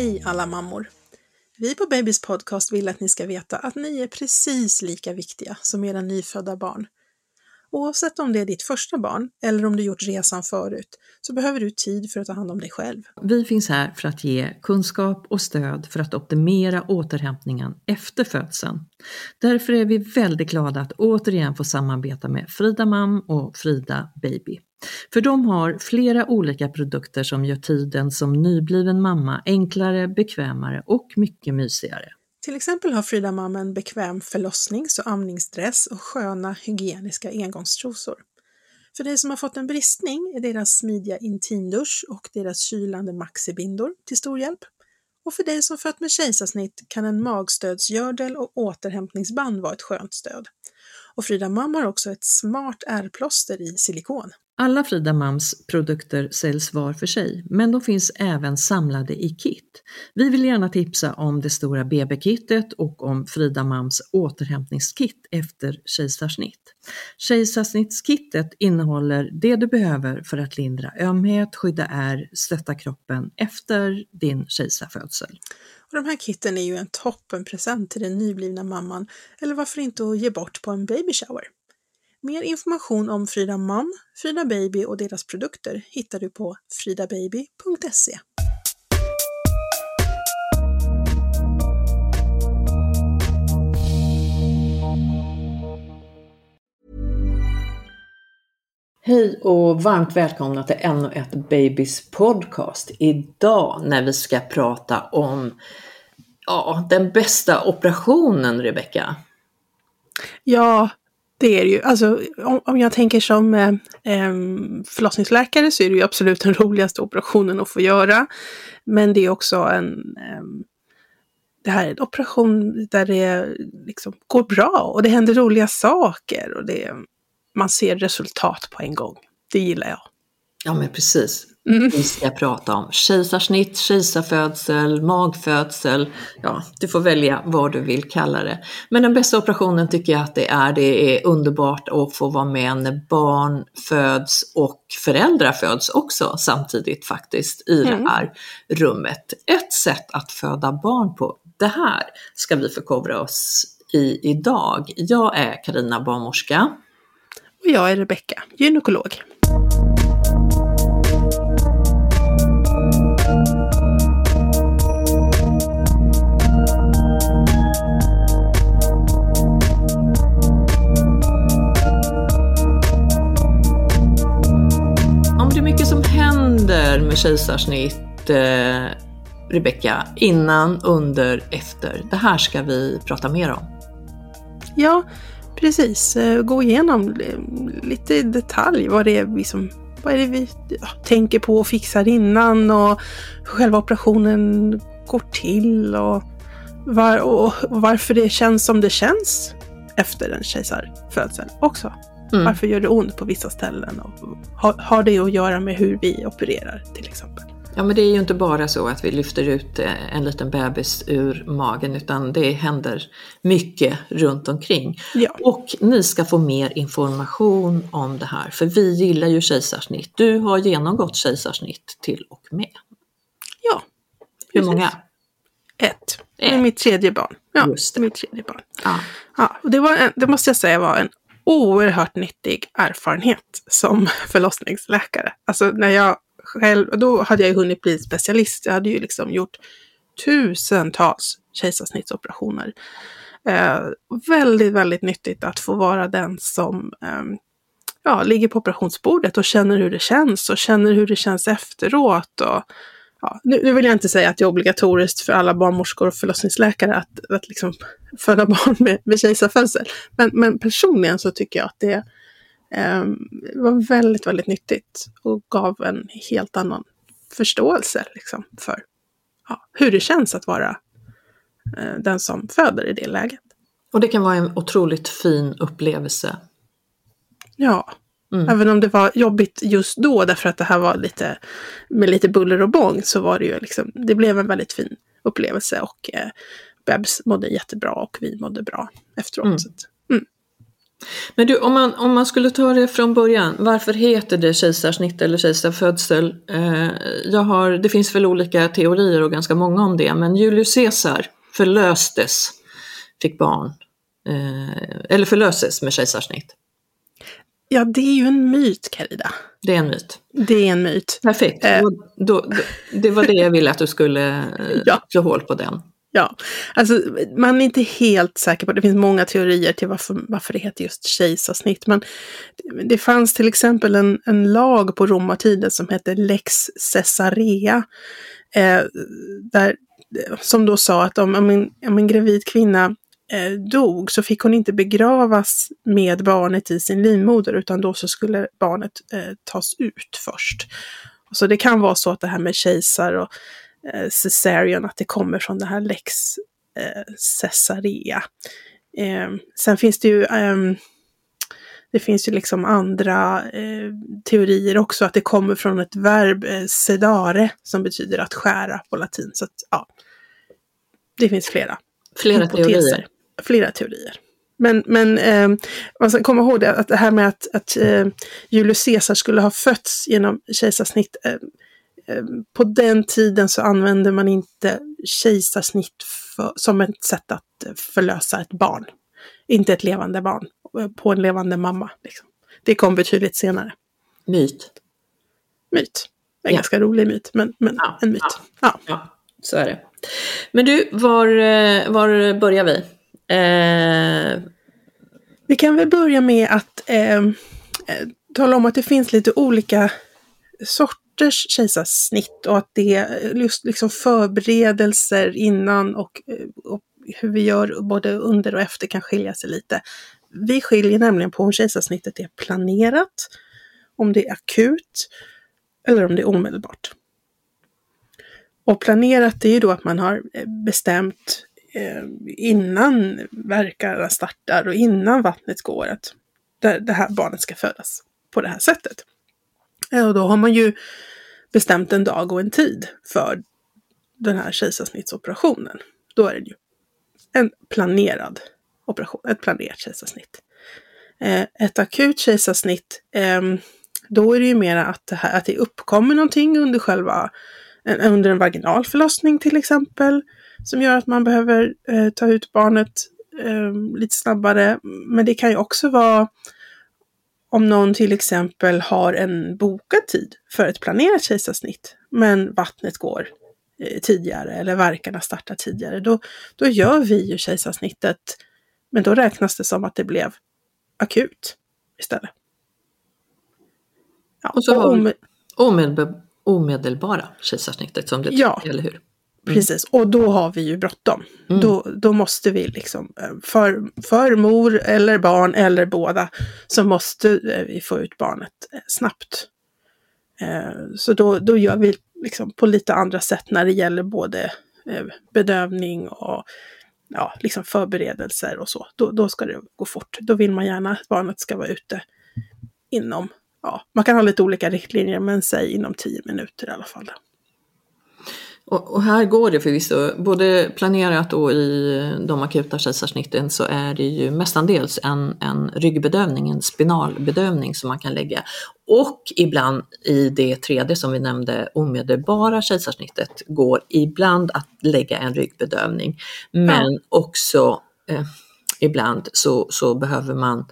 Hej alla mammor! Vi på Babys podcast vill att ni ska veta att ni är precis lika viktiga som era nyfödda barn. Oavsett om det är ditt första barn eller om du gjort resan förut så behöver du tid för att ta hand om dig själv. Vi finns här för att ge kunskap och stöd för att optimera återhämtningen efter födseln. Därför är vi väldigt glada att återigen få samarbeta med Frida Mam och Frida Baby. För de har flera olika produkter som gör tiden som nybliven mamma enklare, bekvämare och mycket mysigare. Till exempel har Frida Mam en bekväm förlossnings och amningsdress och sköna hygieniska engångstrosor. För dig som har fått en bristning är deras smidiga intimdusch och deras kylande maxibindor till stor hjälp. Och för dig som fött med kejsarsnitt kan en magstödsgördel och återhämtningsband vara ett skönt stöd. Och Frida Mam har också ett smart ärrplåster i silikon. Alla Frida Mams produkter säljs var för sig, men de finns även samlade i kit. Vi vill gärna tipsa om det stora BB-kittet och om Frida Mams återhämtningskit efter kejsarsnitt. Kejsarsnittskittet innehåller det du behöver för att lindra ömhet, skydda ärr, stötta kroppen efter din kejsarfödsel. Och de här kitten är ju en toppenpresent till den nyblivna mamman, eller varför inte att ge bort på en baby shower. Mer information om Frida Mam, Frida Baby och deras produkter hittar du på fridababy.se. Hej och varmt välkomna till ännu ett Babys podcast. Idag när vi ska prata om ja, den bästa operationen, Rebecka. Ja, det är det ju. Alltså, om, om jag tänker som eh, förlossningsläkare så är det ju absolut den roligaste operationen att få göra. Men det är också en, eh, det här är en operation där det liksom går bra och det händer roliga saker och det, man ser resultat på en gång. Det gillar jag. Ja men precis. Mm. Vi ska prata om kejsarsnitt, kejsarfödsel, magfödsel. Ja, du får välja vad du vill kalla det. Men den bästa operationen tycker jag att det är. Det är underbart att få vara med när barn föds och föräldrar föds också samtidigt faktiskt i mm. det här rummet. Ett sätt att föda barn på. Det här ska vi förkovra oss i idag. Jag är Karina barnmorska. Och jag är Rebecka, gynekolog. Med kejsarsnitt, eh, Rebecka, innan, under, efter? Det här ska vi prata mer om. Ja, precis. Eh, gå igenom eh, lite i detalj vad det är vi, som, vad är det vi ja, tänker på och fixar innan och hur själva operationen går till och, var, och varför det känns som det känns efter en kejsarfödsel också. Mm. Varför gör det ont på vissa ställen? Och har, har det att göra med hur vi opererar till exempel? Ja men det är ju inte bara så att vi lyfter ut eh, en liten bebis ur magen utan det händer mycket runt omkring. Ja. Och ni ska få mer information om det här för vi gillar ju kejsarsnitt. Du har genomgått kejsarsnitt till och med. Ja. Hur många? Ett. Är mitt tredje barn. Ja, Just det. mitt tredje barn. Ja. Ja, och det, var en, det måste jag säga var en oerhört nyttig erfarenhet som förlossningsläkare. Alltså när jag själv, då hade jag ju hunnit bli specialist. Jag hade ju liksom gjort tusentals kejsarsnittsoperationer. Eh, väldigt, väldigt nyttigt att få vara den som eh, ja, ligger på operationsbordet och känner hur det känns och känner hur det känns efteråt. Och, ja, nu, nu, vill jag inte säga att det är obligatoriskt för alla barnmorskor och förlossningsläkare att, att liksom föda barn med, med kejsarfödsel. Men, men personligen så tycker jag att det eh, var väldigt, väldigt nyttigt och gav en helt annan förståelse liksom, för ja, hur det känns att vara eh, den som föder i det läget. Och det kan vara en otroligt fin upplevelse. Ja, Mm. Även om det var jobbigt just då därför att det här var lite med lite buller och bång så var det ju liksom, det blev en väldigt fin upplevelse och eh, Bebs mådde jättebra och vi mådde bra efteråt. Mm. mm. Men du, om man, om man skulle ta det från början, varför heter det kejsarsnitt eller kejsarfödsel? Eh, jag har, det finns väl olika teorier och ganska många om det, men Julius Caesar förlöstes, fick barn, eh, eller förlöses med kejsarsnitt. Ja, det är ju en myt, Carida. Det är en myt. Det är en myt. Perfekt. Eh. Då, då, det var det jag ville att du skulle eh, ja. slå hål på den. Ja, alltså man är inte helt säker på, det finns många teorier till varför, varför det heter just kejsarsnitt, men det fanns till exempel en, en lag på romartiden som hette Lex Caesarea, eh, där, som då sa att om, om, en, om en gravid kvinna eh, dog så fick hon inte begravas med barnet i sin livmoder utan då så skulle barnet eh, tas ut först. Så det kan vara så att det här med kejsar och eh, cesarean, att det kommer från det här lex eh, Caesarea. Eh, sen finns det ju eh, det finns ju liksom andra eh, teorier också, att det kommer från ett verb, eh, sedare, som betyder att skära på latin. Så att, ja, det finns flera. Flera teorier flera teorier. Men, men eh, man ska komma ihåg det, att det här med att, att eh, Julius Caesar skulle ha fötts genom kejsarsnitt. Eh, på den tiden så använde man inte kejsarsnitt för, som ett sätt att förlösa ett barn. Inte ett levande barn eh, på en levande mamma. Liksom. Det kom betydligt senare. Myt. Myt. En ja. ganska rolig myt, men, men ja, en myt. Ja. ja. ja, så är det. Men du, var, eh, var börjar vi? Eh... Vi kan väl börja med att eh, eh, tala om att det finns lite olika sorters kejsarsnitt och att det eh, är just liksom förberedelser innan och, eh, och hur vi gör både under och efter kan skilja sig lite. Vi skiljer nämligen på om kejsarsnittet är planerat, om det är akut eller om det är omedelbart. Och planerat är ju då att man har bestämt Eh, innan verkarna startar och innan vattnet går att det, här barnet ska födas på det här sättet. Eh, och då har man ju bestämt en dag och en tid för den här kejsarsnittsoperationen. Då är det ju en planerad operation, ett planerat kejsarsnitt. Eh, ett akut kejsarsnitt, eh, då är det ju mera att det, här, att det uppkommer någonting under själva, under en vaginal förlossning till exempel som gör att man behöver eh, ta ut barnet eh, lite snabbare. Men det kan ju också vara om någon till exempel har en bokad tid för ett planerat kejsarsnitt, men vattnet går eh, tidigare eller verkarna startar tidigare, då, då gör vi ju kejsarsnittet, men då räknas det som att det blev akut istället. Ja, och så har vi omedelbara, omedelbara kejsarsnittet som det ja, eller hur? Mm. Precis, och då har vi ju bråttom. Mm. Då, då måste vi liksom, eh, för, för mor eller barn eller båda, så måste eh, vi få ut barnet eh, snabbt. Så då, då gör vi liksom på lite andra sätt när det gäller både bedövning och ja, liksom förberedelser och så. Då, då ska det gå fort. Då vill man gärna att barnet ska vara ute inom, ja, man kan ha lite olika riktlinjer, men säg inom tio minuter i alla fall. Och, och, här går det förvisso, både planerat och i de akuta kejsarsnitten så är det ju mestadels en, en ryggbedövning, en spinalbedövning som man kan lägga. Och ibland i det tredje som vi nämnde, omedelbara kejsarsnittet, går ibland att lägga en ryggbedövning. Men ja. också eh, ibland så, så behöver man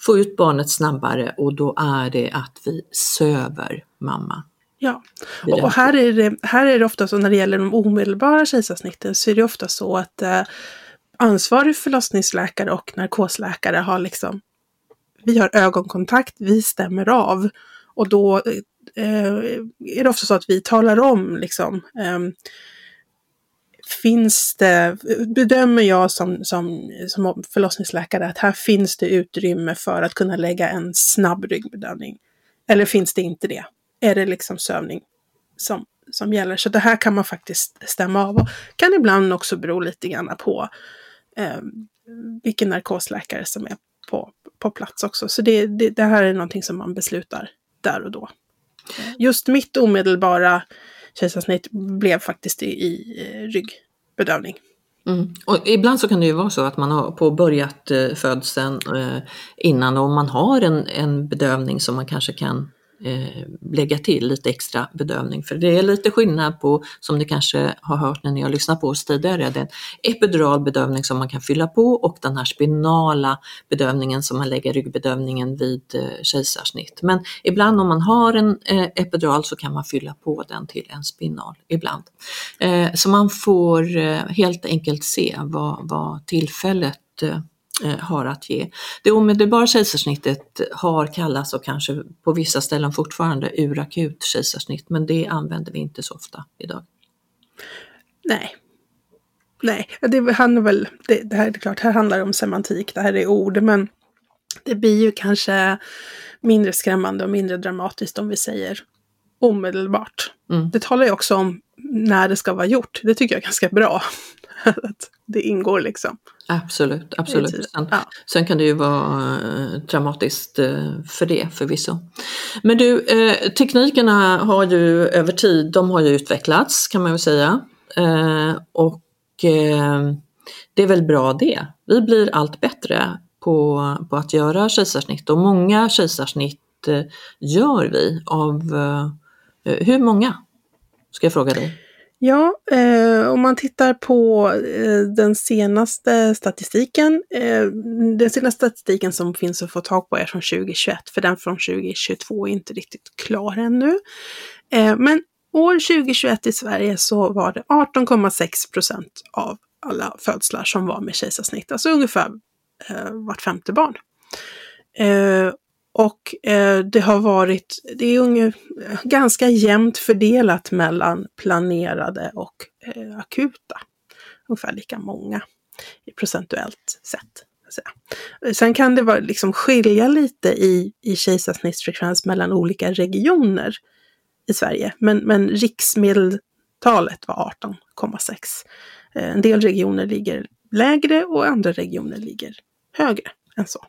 få ut barnet snabbare och då är det att vi söver mamma. Ja, och här är, det, här är det ofta så när det gäller de omedelbara kejsarsnitten så är det ofta så att eh, ansvarig förlossningsläkare och narkosläkare har liksom, vi har ögonkontakt, vi stämmer av och då eh, är det ofta så att vi talar om liksom eh, finns det, bedömer jag som, som, som förlossningsläkare att här finns det utrymme för att kunna lägga en snabb ryggbedövning? Eller finns det inte det? Är det liksom sövning som, som gäller. Så det här kan man faktiskt stämma av och kan ibland också bero lite grann på eh, vilken narkosläkare som är på, på plats också. Så det, det, det, här är någonting som man beslutar där och då. Just mitt omedelbara kejsarsnitt blev faktiskt i, i eh, ryggbedövning. Mm. Och ibland så kan det ju vara så att man har påbörjat eh, födseln eh, innan och man har en, en bedövning som man kanske kan eh, lägga till lite extra bedövning. För det är lite skillnad på, som ni kanske har hört när ni har lyssnat på oss tidigare, den epidural bedövning som man kan fylla på och den här spinala bedövningen som man lägger ryggbedövningen vid eh, kejsarsnitt. Men ibland om man har en eh, epidural så kan man fylla på den till en spinal ibland. Eh, så man får eh, helt enkelt se vad, vad tillfället eh, har att ge. Det omedelbara kejsarsnittet har kallats och kanske på vissa ställen fortfarande urakut kejsarsnitt, men det använder vi inte så ofta idag. Nej. Nej, det handlar väl, det, det här är klart, här handlar det om semantik, det här är ord, men det blir ju kanske mindre skrämmande och mindre dramatiskt om vi säger omedelbart. Mm. Det talar ju också om när det ska vara gjort. Det tycker jag är ganska bra. Att det ingår liksom. Absolut, absolut. Sen, ja. sen, kan det ju vara eh, dramatiskt eh, för det förvisso. Men du, eh, teknikerna har ju över tid, de har ju utvecklats kan man väl säga. och det är väl bra det. Vi blir allt bättre på, på att göra kejsarsnitt och många kejsarsnitt gör vi av, hur många? Ska jag fråga dig? Ja, eh, om man tittar på eh, den senaste statistiken. Eh, den senaste statistiken som finns att få tag på är från 2021, för den från 2022 är inte riktigt klar ännu. Eh, men år 2021 i Sverige så var det 18,6 procent av alla födslar som var med kejsarsnitt, alltså ungefär eh, vart femte barn. Eh, och eh, det har varit, det är unge, ganska jämnt fördelat mellan planerade och eh, akuta. Ungefär lika många procentuellt sett. Sen kan det vara, liksom skilja lite i, i kejsarsnittsfrekvens mellan olika regioner i Sverige. Men, men riksmedeltalet var 18,6. Eh, en del regioner ligger lägre och andra regioner ligger högre än så.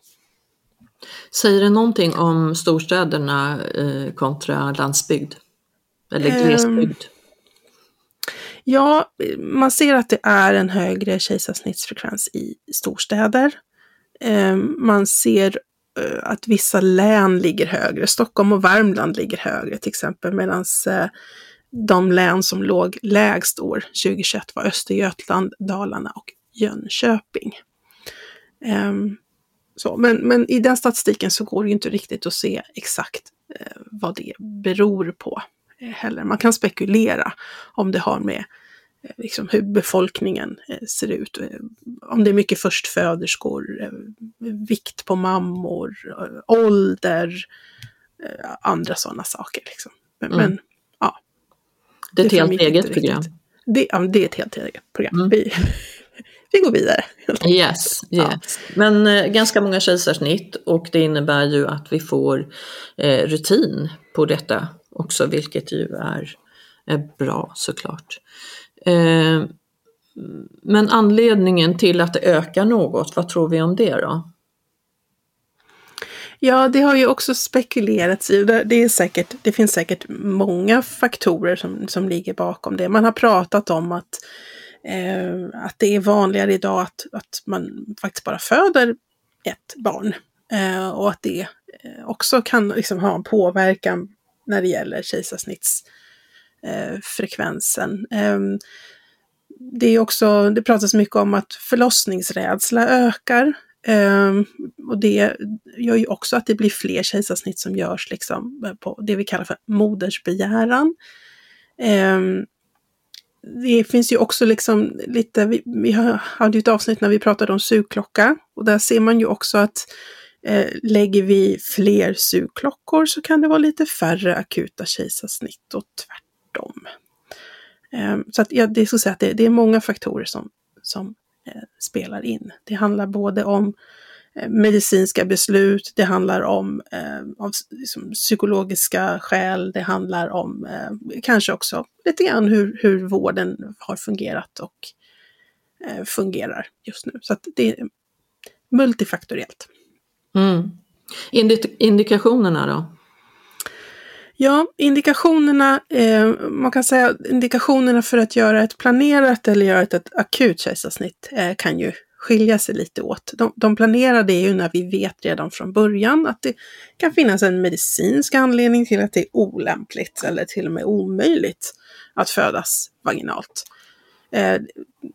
Säger det någonting om storstäderna eh, kontra landsbygd? Eller ehm, glesbygd? Um, ja, man ser att det är en högre kejsarsnittsfrekvens i storstäder. Um, man ser uh, att vissa län ligger högre. Stockholm och Värmland ligger högre till exempel, medan uh, de län som låg lägst år 2021 var Östergötland, Dalarna och Jönköping. Um, så, men, men i den statistiken så går det ju inte riktigt att se exakt eh, vad det beror på eh, heller. Man kan spekulera om det har med eh, liksom, hur befolkningen eh, ser ut. Eh, om det är mycket förstföderskor, eh, vikt på mammor, ålder, andra sådana saker. Liksom. Men, mm. men, ja. Det är ett helt eget program. Det, ja, det är ett helt eget program. Mm. Vi, vi går vidare. Yes, yes. Ja. Men eh, ganska många kejsarsnitt och det innebär ju att vi får eh, rutin på detta också, vilket ju är, är bra såklart. Eh, men anledningen till att det ökar något, vad tror vi om det då? Ja, det har ju också spekulerats i. Det, är säkert, det finns säkert många faktorer som, som ligger bakom det. Man har pratat om att eh, att det är vanligare idag att, att man faktiskt bara föder ett barn. Eh, och att det eh, också kan liksom ha en påverkan när det gäller kejsarsnittsfrekvensen. Eh, ehm, det är också, det pratas mycket om att förlossningsrädsla ökar. Um, och det gör ju också att det blir fler kejsarsnitt som görs liksom på det vi kallar för modersbegäran. Um, det finns ju också liksom lite, vi, vi hade ju ett avsnitt när vi pratade om sugklocka och där ser man ju också att eh, lägger vi fler sugklockor så kan det vara lite färre akuta kejsarsnitt och tvärtom. Eh, så att ja, det, ska säga att det, det, är många faktorer som, som eh, spelar in. Det handlar både om Eh, medicinska beslut, det handlar om eh, av, liksom, psykologiska skäl, det handlar om eh, kanske också lite grann hur, hur vården har fungerat och eh, fungerar just nu. Så att det är multifaktoriellt. Mm. Indik indikationerna då? Ja, indikationerna, eh, man kan säga indikationerna för att göra ett planerat eller göra ett, ett akut kejsarsnitt eh, kan ju skilja sig lite åt. De, de planerade är ju när vi vet redan från början att det kan finnas en medicinsk anledning till att det är olämpligt eller till och med omöjligt att födas vaginalt. Eh,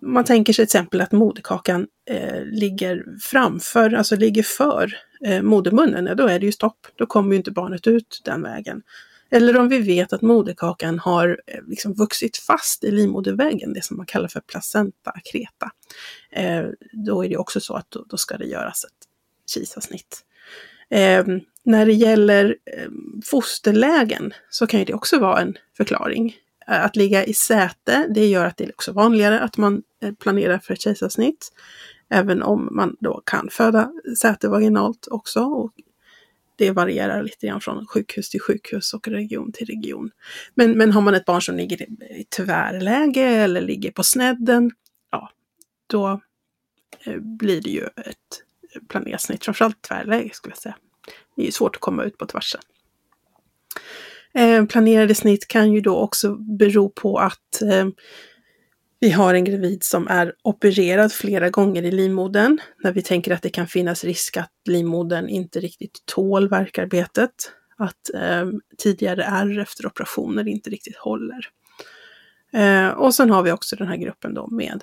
man tänker sig till exempel att moderkakan eh, ligger framför, alltså ligger för eh, modermunnen, ja, då är det ju stopp. Då kommer ju inte barnet ut den vägen. Eller om vi vet att moderkakan har eh, liksom vuxit fast i livmoderväggen, det som man kallar för placenta creta. Eh, då är det också så att då, då ska det göras ett kejsarsnitt. Eh, när det gäller eh, fosterlägen så kan det också vara en förklaring. Eh, att ligga i säte, det gör att det är också vanligare att man eh, planerar för ett kejsarsnitt. Även om man då kan föda säte vaginalt också. Och det varierar lite grann från sjukhus till sjukhus och region till region. Men, men har man ett barn som ligger i tvärläge eller ligger på snedden, ja, då eh, blir det ju ett planersnitt, framförallt tvärläge skulle jag säga. Det är ju svårt att komma ut på tvärsen. Eh, planerade snitt kan ju då också bero på att eh, vi har en gravid som är opererad flera gånger i livmodern, när vi tänker att det kan finnas risk att livmodern inte riktigt tål verkarbetet, att eh, tidigare ärr efter operationer inte riktigt håller. Eh, och sen har vi också den här gruppen då med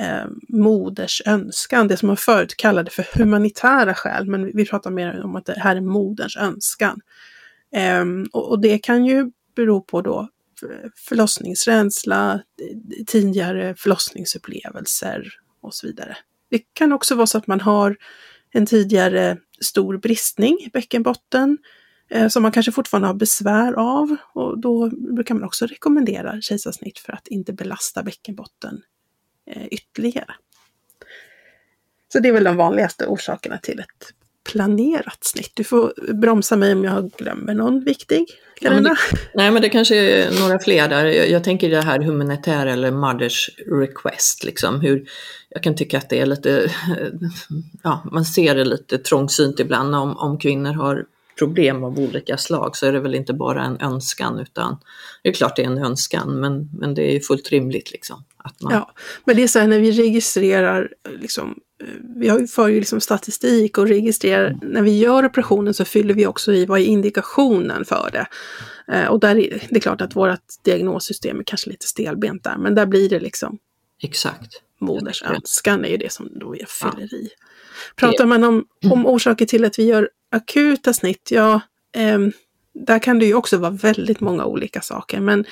eh, moders önskan, det som man förut kallade för humanitära skäl, men vi pratar mer om att det här är moderns önskan. Eh, och, och det kan ju bero på då förlossningsrädsla, tidigare förlossningsupplevelser och så vidare. Det kan också vara så att man har en tidigare stor bristning i bäckenbotten eh, som man kanske fortfarande har besvär av och då brukar man också rekommendera kejsarsnitt för att inte belasta bäckenbotten eh, ytterligare. Så det är väl de vanligaste orsakerna till ett planerat snitt. Du får bromsa mig om jag glömmer någon viktig. Ja, men det, nej, men det kanske är några fler där. Jag, jag tänker det här humanitär eller mothers request. Liksom, hur, jag kan tycka att det är lite, ja, man ser det lite trångsynt ibland om, om kvinnor har problem av olika slag så är det väl inte bara en önskan utan det är klart det är en önskan men, men det är fullt rimligt liksom. Att man... Ja, men det är så här när vi registrerar liksom vi har ju för ju liksom statistik och registrerar, mm. när vi gör operationen så fyller vi också i vad är indikationen för det. Eh, och där är det är klart att vårt diagnossystem är kanske lite stelbent där, men där blir det liksom Exakt. Moders önskan är ju det som då vi fyller ja. i. Pratar man om, om mm. orsaker till att vi gör akuta snitt, ja, eh, där kan det ju också vara väldigt många olika saker, men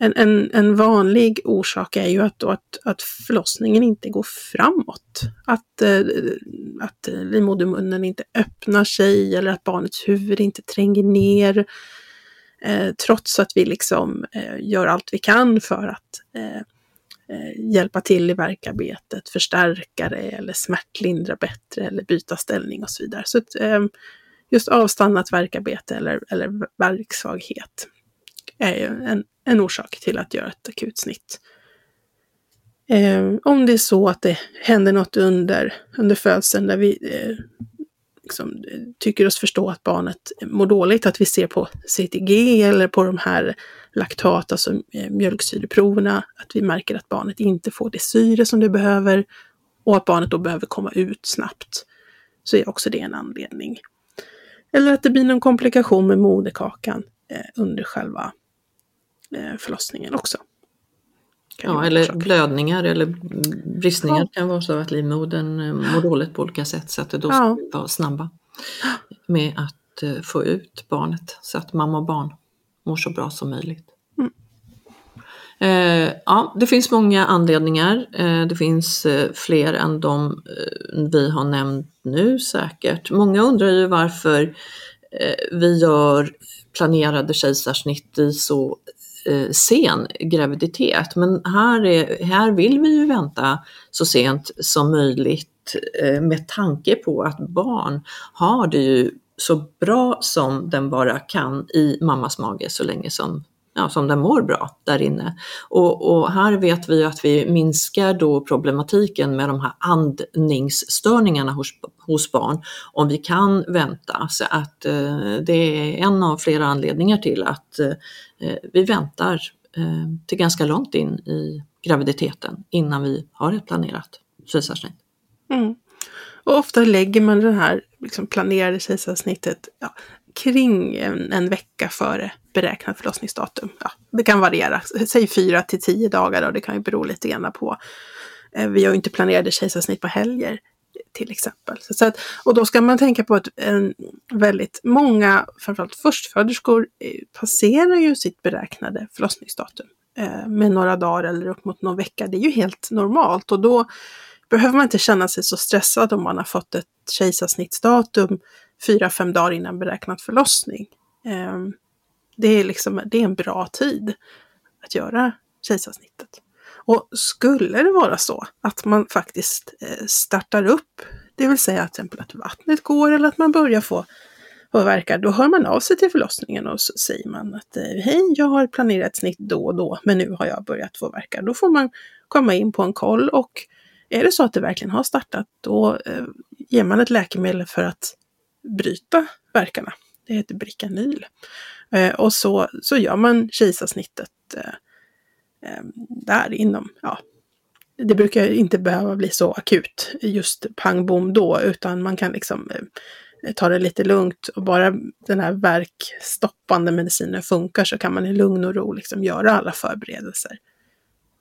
en, en, en vanlig orsak är ju att, att, att förlossningen inte går framåt. Att, eh, att livmodermunnen inte öppnar sig eller att barnets huvud inte tränger ner. Eh, trots att vi liksom eh, gör allt vi kan för att eh, eh hjälpa till i verkarbetet, förstärka det eller smärtlindra bättre eller byta ställning och så vidare. Så att, eh, just avstannat verkarbete eller, eller verksvaghet är ju en, en orsak till att göra ett akutsnitt. Eh, om det är så att det händer något under, under födseln där vi eh, liksom, eh, tycker oss förstå att barnet mår dåligt, att vi ser på CTG eller på de här laktat, alltså eh, mjölksyreproverna, att vi märker att barnet inte får det syre som det behöver och att barnet då behöver komma ut snabbt, så är också det en anledning. Eller att det blir någon komplikation med moderkakan eh, under själva förlossningen också. ja, eller blödningar eller bristningar ja. kan vara så att livmodern eh, mår dåligt på olika sätt så att det då ska ja. vara snabba med att eh, få ut barnet så att mamma och barn mår så bra som möjligt. Mm. Eh, ja, det finns många anledningar. Eh, det finns eh, fler än de vi har nämnt nu säkert. Många undrar ju varför vi gör planerade kejsarsnitt i så eh, sen graviditet. Men här, är, här vill vi ju vänta så sent som möjligt eh, med tanke på att barn har det ju så bra som den bara kan i mammas mage så länge som ja, som den mår bra där inne. Och, och, här vet vi att vi minskar då problematiken med de här andningsstörningarna hos, hos barn om vi kan vänta. Så att eh, det är en av flera anledningar till att eh, eh vi väntar eh, till ganska långt in i graviditeten innan vi har ett planerat kejsarsnitt. Mm. Och ofta lägger man det här liksom planerade kejsarsnittet ja, kring en, en, vecka före beräknat förlossningsdatum. Ja, det kan variera, säg fyra till tio dagar och det kan ju bero lite grann på. Eh, vi har ju inte planerade kejsarsnitt på helger till exempel. Så att, och då ska man tänka på att en, väldigt många, framförallt förstföderskor, eh, passerar ju sitt beräknade förlossningsdatum eh, med några dagar eller upp mot någon vecka. Det är ju helt normalt och då behöver man inte känna sig så stressad om man har fått ett kejsarsnittsdatum fyra, fem dagar innan beräknad förlossning. Eh, det är, liksom, det är en bra tid att göra kejsarsnittet. Och skulle det vara så att man faktiskt eh, startar upp, det vill säga till exempel att vattnet går eller att man börjar få påverkar, då hör man av sig till förlossningen och så säger man att eh, hej, jag har planerat snitt då och då, men nu har jag börjat få verka. Då får man komma in på en koll och är det så att det verkligen har startat, då eh, ger man ett läkemedel för att bryta verkarna. Det heter Bricanyl. Eh, och så, så gör man kejsarsnittet eh, eh där inom, ja, det brukar inte behöva bli så akut just pang bom då, utan man kan liksom eh, ta det lite lugnt och bara den här verkstoppande medicinen funkar så kan man i lugn och ro liksom göra alla förberedelser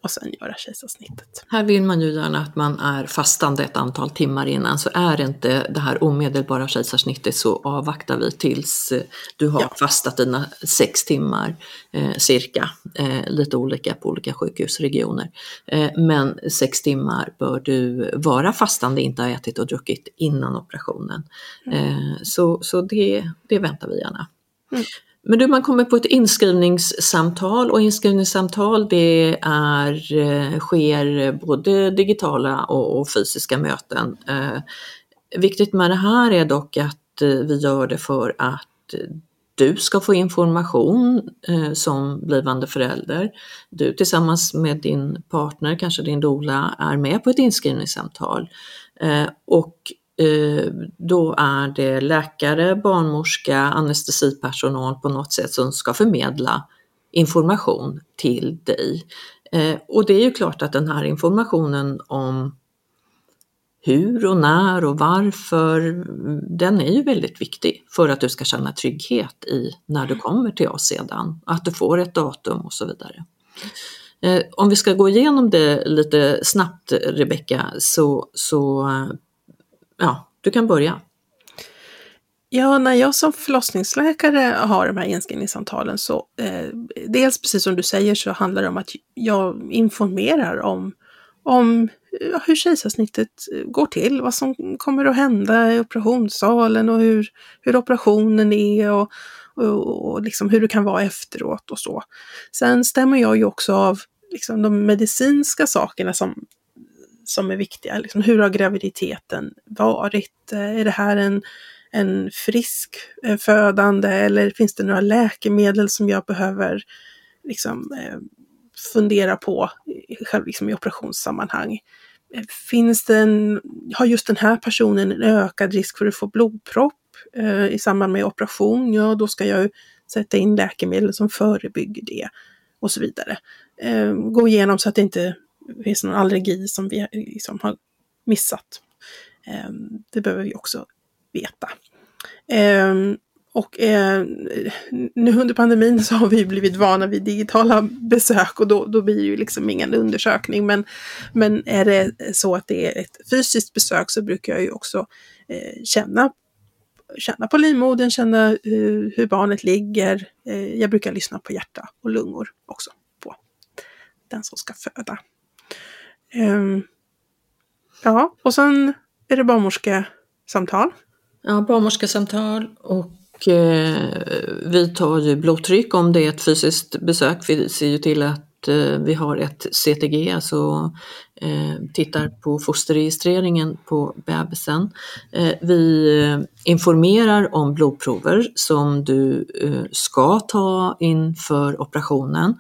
och sen göra kejsarsnittet. Här vill man ju gärna att man är fastande ett antal timmar innan, så är inte det här omedelbara kejsarsnittet så avvaktar vi tills eh, du har ja. fastat dina sex timmar eh, cirka, eh, lite olika på olika sjukhusregioner. Eh, men sex timmar bör du vara fastande, inte ha ätit och druckit innan operationen. Mm. Eh, så så det, det väntar vi gärna. Mm. Men du, man kommer på ett inskrivningssamtal och inskrivningssamtal det är, eh, sker både digitala och, och fysiska möten. Eh, viktigt med det här är dock att eh, vi gör det för att du ska få information eh, som blivande förälder. Du tillsammans med din partner, kanske din dola, är med på ett inskrivningssamtal. Eh, och Eh, då är det läkare, barnmorska, anestesipersonal på något sätt som ska förmedla information till dig. Eh, och det är ju klart att den här informationen om hur och när och varför, den är ju väldigt viktig för att du ska känna trygghet i när du kommer till oss sedan, att du får ett datum och så vidare. Eh, om vi ska gå igenom det lite snabbt Rebecka, så, så ja, du kan börja. Ja, när jag som förlossningsläkare har de här inskrivningssamtalen så eh, dels precis som du säger så handlar det om att jag informerar om, om hur kejsarsnittet går till, vad som kommer att hända i operationssalen och hur, hur operationen är och, och, och liksom hur det kan vara efteråt och så. Sen stämmer jag ju också av liksom de medicinska sakerna som som är viktiga. Liksom, hur har graviditeten varit? Eh, är det här en, en frisk eh, födande eller finns det några läkemedel som jag behöver liksom, eh, fundera på själv liksom, i operationssammanhang? Finns det en, har just den här personen en ökad risk för att få blodpropp eh, i samband med operation? Ja, då ska jag sätta in läkemedel som förebygger det och så vidare. Eh, gå igenom så att det inte finns någon allergi som vi liksom har missat. Ehm, det behöver vi också veta. Ehm, och eh, nu under pandemin så har vi blivit vana vid digitala besök och då, då blir det ju liksom ingen undersökning. Men, men är det så att det är ett fysiskt besök så brukar jag ju också eh, känna, känna på livmodern, känna hur, hur barnet ligger. Eh, jag brukar lyssna på hjärta och lungor också på den som ska föda. Um, ja, och sen är det barnmorskesamtal. Ja, barnmorskesamtal och eh, vi tar ju blodtryck om det är ett fysiskt besök. Vi ser ju till att Eh, vi har ett CTG, alltså eh, tittar på fosterregistreringen på bebisen. Eh, vi eh, informerar om blodprover som du eh, ska ta inför operationen.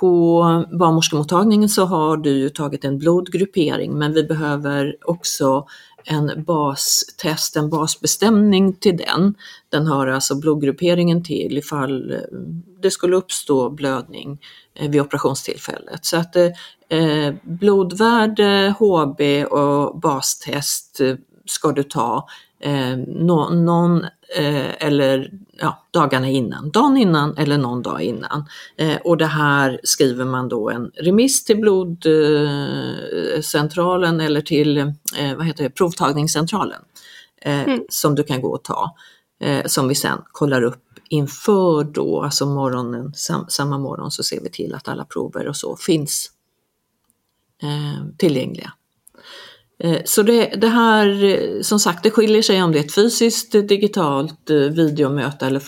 På barnmorskemottagningen så har du ju tagit en blodgruppering men vi behöver också en bastest, en basbestämning till den. Den hör alltså blodgrupperingen till ifall eh, det skulle uppstå blödning eh, vid operationstillfället. Så att eh, blodvärde, HB och bastest ska du ta eh, någon eh, eller ja, dagarna innan, dagen innan eller någon dag innan. Eh, och det här skriver man då en remiss till blodcentralen eller till eh, vad heter det, provtagningscentralen eh, mm. som du kan gå och ta. Eh, som vi sen kollar upp inför då, alltså morgonen, sam, samma morgon så ser vi till att alla prover och så finns eh, tillgängliga. Eh, så det, det, här, eh, som sagt, det skiljer sig om det är ett fysiskt, digitalt eh, videomöte eller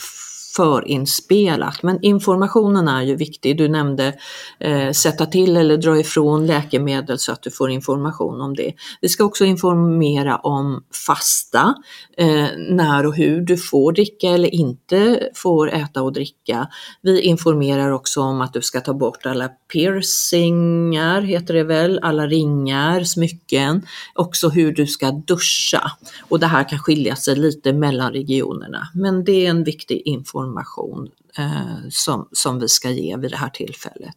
förinspelat. Men informationen är ju viktig. Du nämnde eh, sätta till eller dra ifrån läkemedel så att du får information om det. Vi ska också informera om fasta, eh, när och hur du får dricka eller inte får äta och dricka. Vi informerar också om att du ska ta bort alla piercingar, heter det väl, alla ringar, smycken, också hur du ska duscha. Och det här kan skilja sig lite mellan regionerna, men det är en viktig information information eh, som, som vi ska ge vid det här tillfället.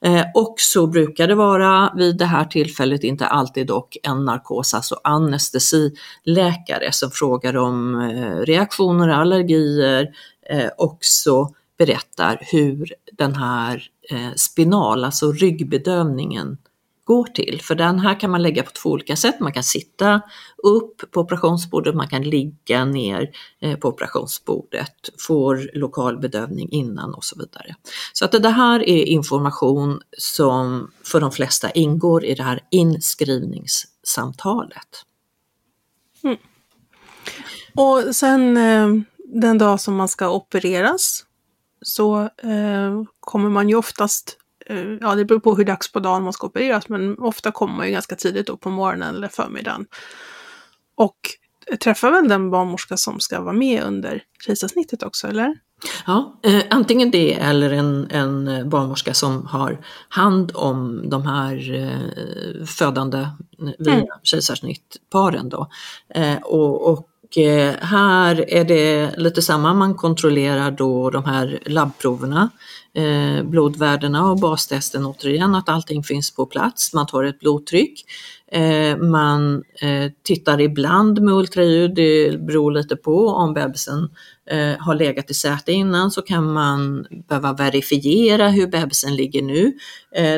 Eh, och så brukar det vara vid det här tillfället, inte alltid dock, en narkos, alltså anestesiläkare som frågar om eh, reaktioner, allergier, eh, också berättar hur den här eh, spinal, alltså ryggbedövningen går till. För den här kan man lägga på två olika sätt. Man kan sitta upp på operationsbordet, man kan ligga ner eh, på operationsbordet, får lokal bedövning innan och så vidare. Så att det här är information som för de flesta ingår i det här inskrivningssamtalet. Mm. Och sen eh, den dag som man ska opereras så eh, kommer man ju oftast ja det beror på hur dags på dagen man ska opereras, men ofta kommer man ju ganska tidigt då på morgonen eller förmiddagen. Och träffar väl den barnmorska som ska vara med under kejsarsnittet också, eller? Ja, eh, antingen det eller en, en barnmorska som har hand om de här eh, födande via mm. kejsarsnittparen då. Eh, och, och och eh, här är det lite samma, man kontrollerar då de här labbproverna eh, blodvärdena och bastesten återigen, att allting finns på plats. Man tar ett blodtryck. Eh, man eh, tittar ibland med ultraljud, det beror lite på om bebisen eh, har legat i säte innan så kan man behöva verifiera hur bebisen ligger nu.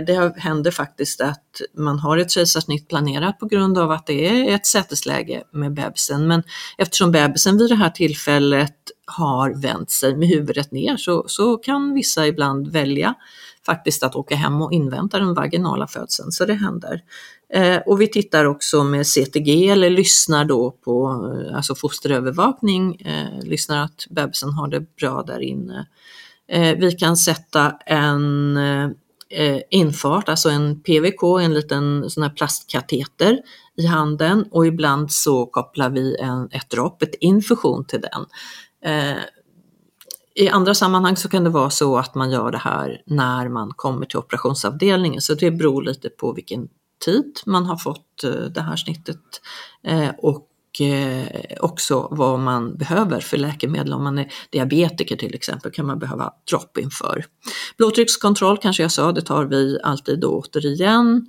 Det händer faktiskt att man har ett kejsarsnitt planerat på grund av att det är ett sätesläge med bebisen men eftersom bebisen vid det här tillfället har vänt sig med huvudet ner så, så kan vissa ibland välja faktiskt att åka hem och invänta den vaginala födseln, så det händer. Eh, och vi tittar också med CTG eller lyssnar då på eh, alltså fosterövervakning, eh, lyssnar att bebisen har det bra där inne. Eh, vi kan sätta en eh, infart, alltså en PVK, en liten sån här plastkateter i handen och ibland så kopplar vi en, ett dropp, ett infusion till den. Eh, I andra sammanhang så kan det vara så att man gör det här när man kommer till operationsavdelningen, så det beror lite på vilken tid man har fått eh, det här snittet eh, och eh, också vad man behöver för läkemedel. Om man är diabetiker till exempel kan man behöva dropp inför. Blodtryckskontroll kanske jag sa, det tar vi alltid återigen.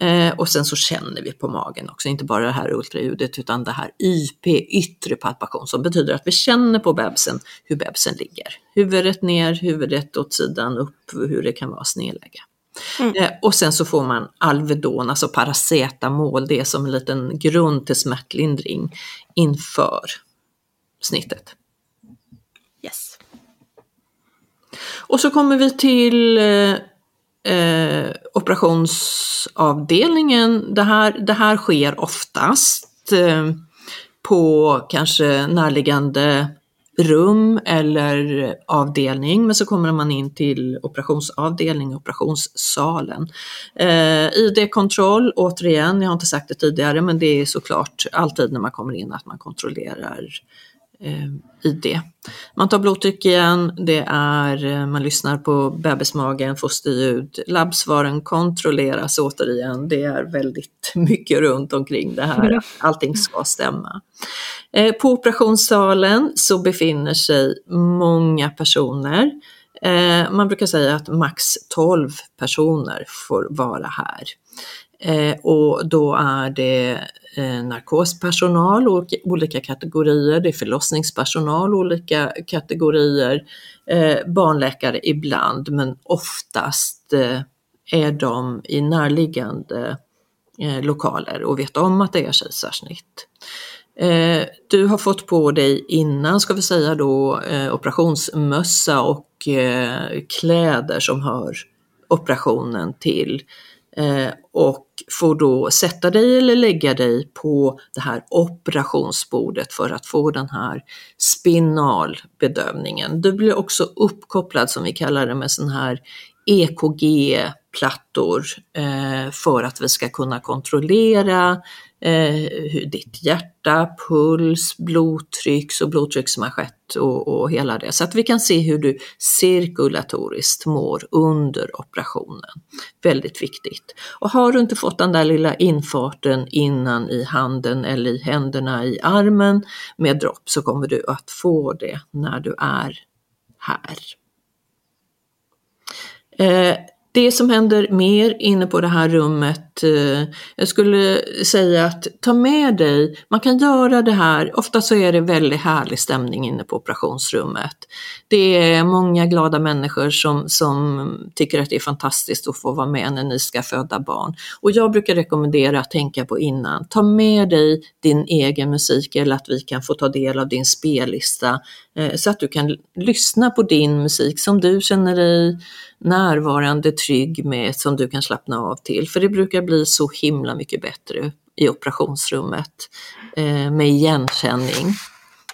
Eh, och sen så känner vi på magen också, inte bara det här ultraljudet utan det här YP, yttre palpation, som betyder att vi känner på bebisen hur bebisen ligger. Huvudet ner, huvudet åt sidan upp, hur det kan vara snedläge. Mm. Eh, och sen så får man Alvedon, alltså paracetamol, det är som en liten grund till smärtlindring inför snittet. Yes. Och så kommer vi till eh, operationsavdelningen, det här, det här sker oftast eh, på kanske närliggande rum eller avdelning, men så kommer man in till operationsavdelning, operationssalen. Eh, ID-kontroll, återigen, jag har inte sagt det tidigare, men det är såklart alltid när man kommer in att man kontrollerar eh, ID. Man tar blodtryck igen, det är, eh, man lyssnar på bebismagen, fosterljud, labbsvaren kontrolleras återigen. Det är väldigt mycket runt omkring det här, allting ska stämma. Eh, på operationssalen så befinner sig många personer. Man brukar säga att max 12 personer får vara här. Eh, och då är det eh, narkospersonal, olika kategorier, det är förlossningspersonal, olika kategorier, eh, barnläkare ibland, men oftast eh, är de i närliggande eh, lokaler och vet om att det är kejsarsnitt. Eh, du har fått på dig innan, ska vi säga då, eh, operationsmössa och eh, kläder som hör operationen till. Eh, och får då sätta dig eller lägga dig på det här operationsbordet för att få den här spinalbedövningen. Du blir också uppkopplad som vi kallar det med sån här EKG eh, för att vi ska kunna kontrollera eh, ditt hjärta, puls, blodtryck och blodtrycksmanschett och, och hela det. Så att vi kan se hur du cirkulatoriskt mår under operationen. Väldigt viktigt. Och har du inte fått den där lilla infarten innan i handen eller i händerna i armen med dropp så kommer du att få det när du är här. Eh, det som händer mer inne på det här rummet, eh, jag skulle säga att ta med dig, man kan göra det här, ofta så är det väldigt härlig stämning inne på operationsrummet. Det är många glada människor som, som tycker att det är fantastiskt att få vara med när ni ska föda barn. Och jag brukar rekommendera att tänka på innan, ta med dig din egen musik eller att vi kan få ta del av din spellista eh, så att du kan lyssna på din musik som du känner dig närvarande, trygg med, som du kan slappna av till. För det brukar blir så himla mycket bättre i operationsrummet eh, med igenkänning.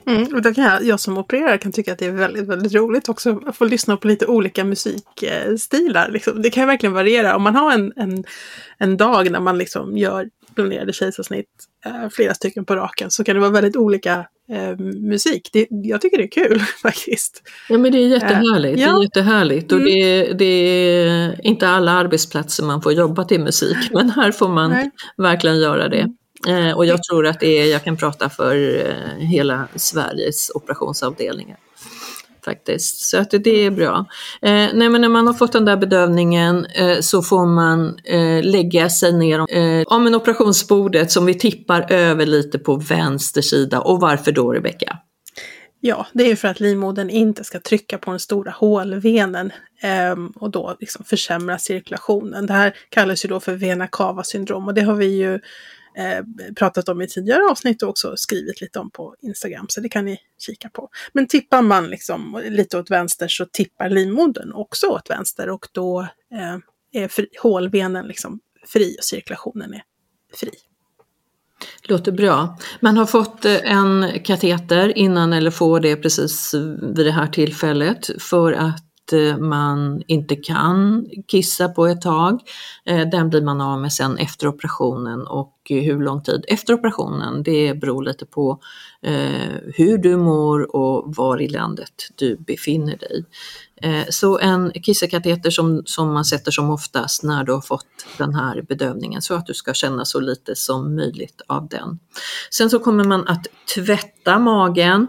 Mm, och kan jag, jag som opererar kan tycka att det är väldigt, väldigt roligt också att få lyssna på lite olika musikstilar. Liksom. Det kan verkligen variera. Om man har en, en, en dag när man liksom gör planerade kejsarsnitt, flera stycken på raken, så kan det vara väldigt olika eh, musik. Det, jag tycker det är kul faktiskt. Ja men det är jättehärligt. Eh, ja. Det är jättehärligt. Mm. Och det, det, är inte alla arbetsplatser man får jobba till musik, men här får man Nej. verkligen göra det. Mm. Eh, och jag tror att det är, jag kan prata för eh, hela Sveriges operationsavdelningar. Faktiskt, så att det är bra. Eh, nej, men när man har fått den där bedövningen eh, så får man eh, lägga sig ner eh, om en operationsbordet som vi tippar över lite på vänster sida. Och varför då Rebecka? Ja, det är för att livmodern inte ska trycka på den stora hålvenen eh, och då liksom försämra cirkulationen. Det här kallas ju då för vena cava syndrom och det har vi ju eh, pratat om i tidigare avsnitt och också skrivit lite om på Instagram, så det kan ni kika på. Men tippar man liksom lite åt vänster så tippar livmodern också åt vänster och då eh, är fri, hålbenen liksom fri och cirkulationen är fri. Låter bra. Man har fått eh, en kateter innan eller får det precis vid det här tillfället för att Eh, man inte kan kissa på ett tag. Eh, den blir man av med sen efter operationen och hur lång tid efter operationen det beror lite på eh, hur du mår och var i landet du befinner dig. Så en kissekateter som, som man sätter som oftast när du har fått den här bedövningen så att du ska känna så lite som möjligt av den. Sen så kommer man att tvätta magen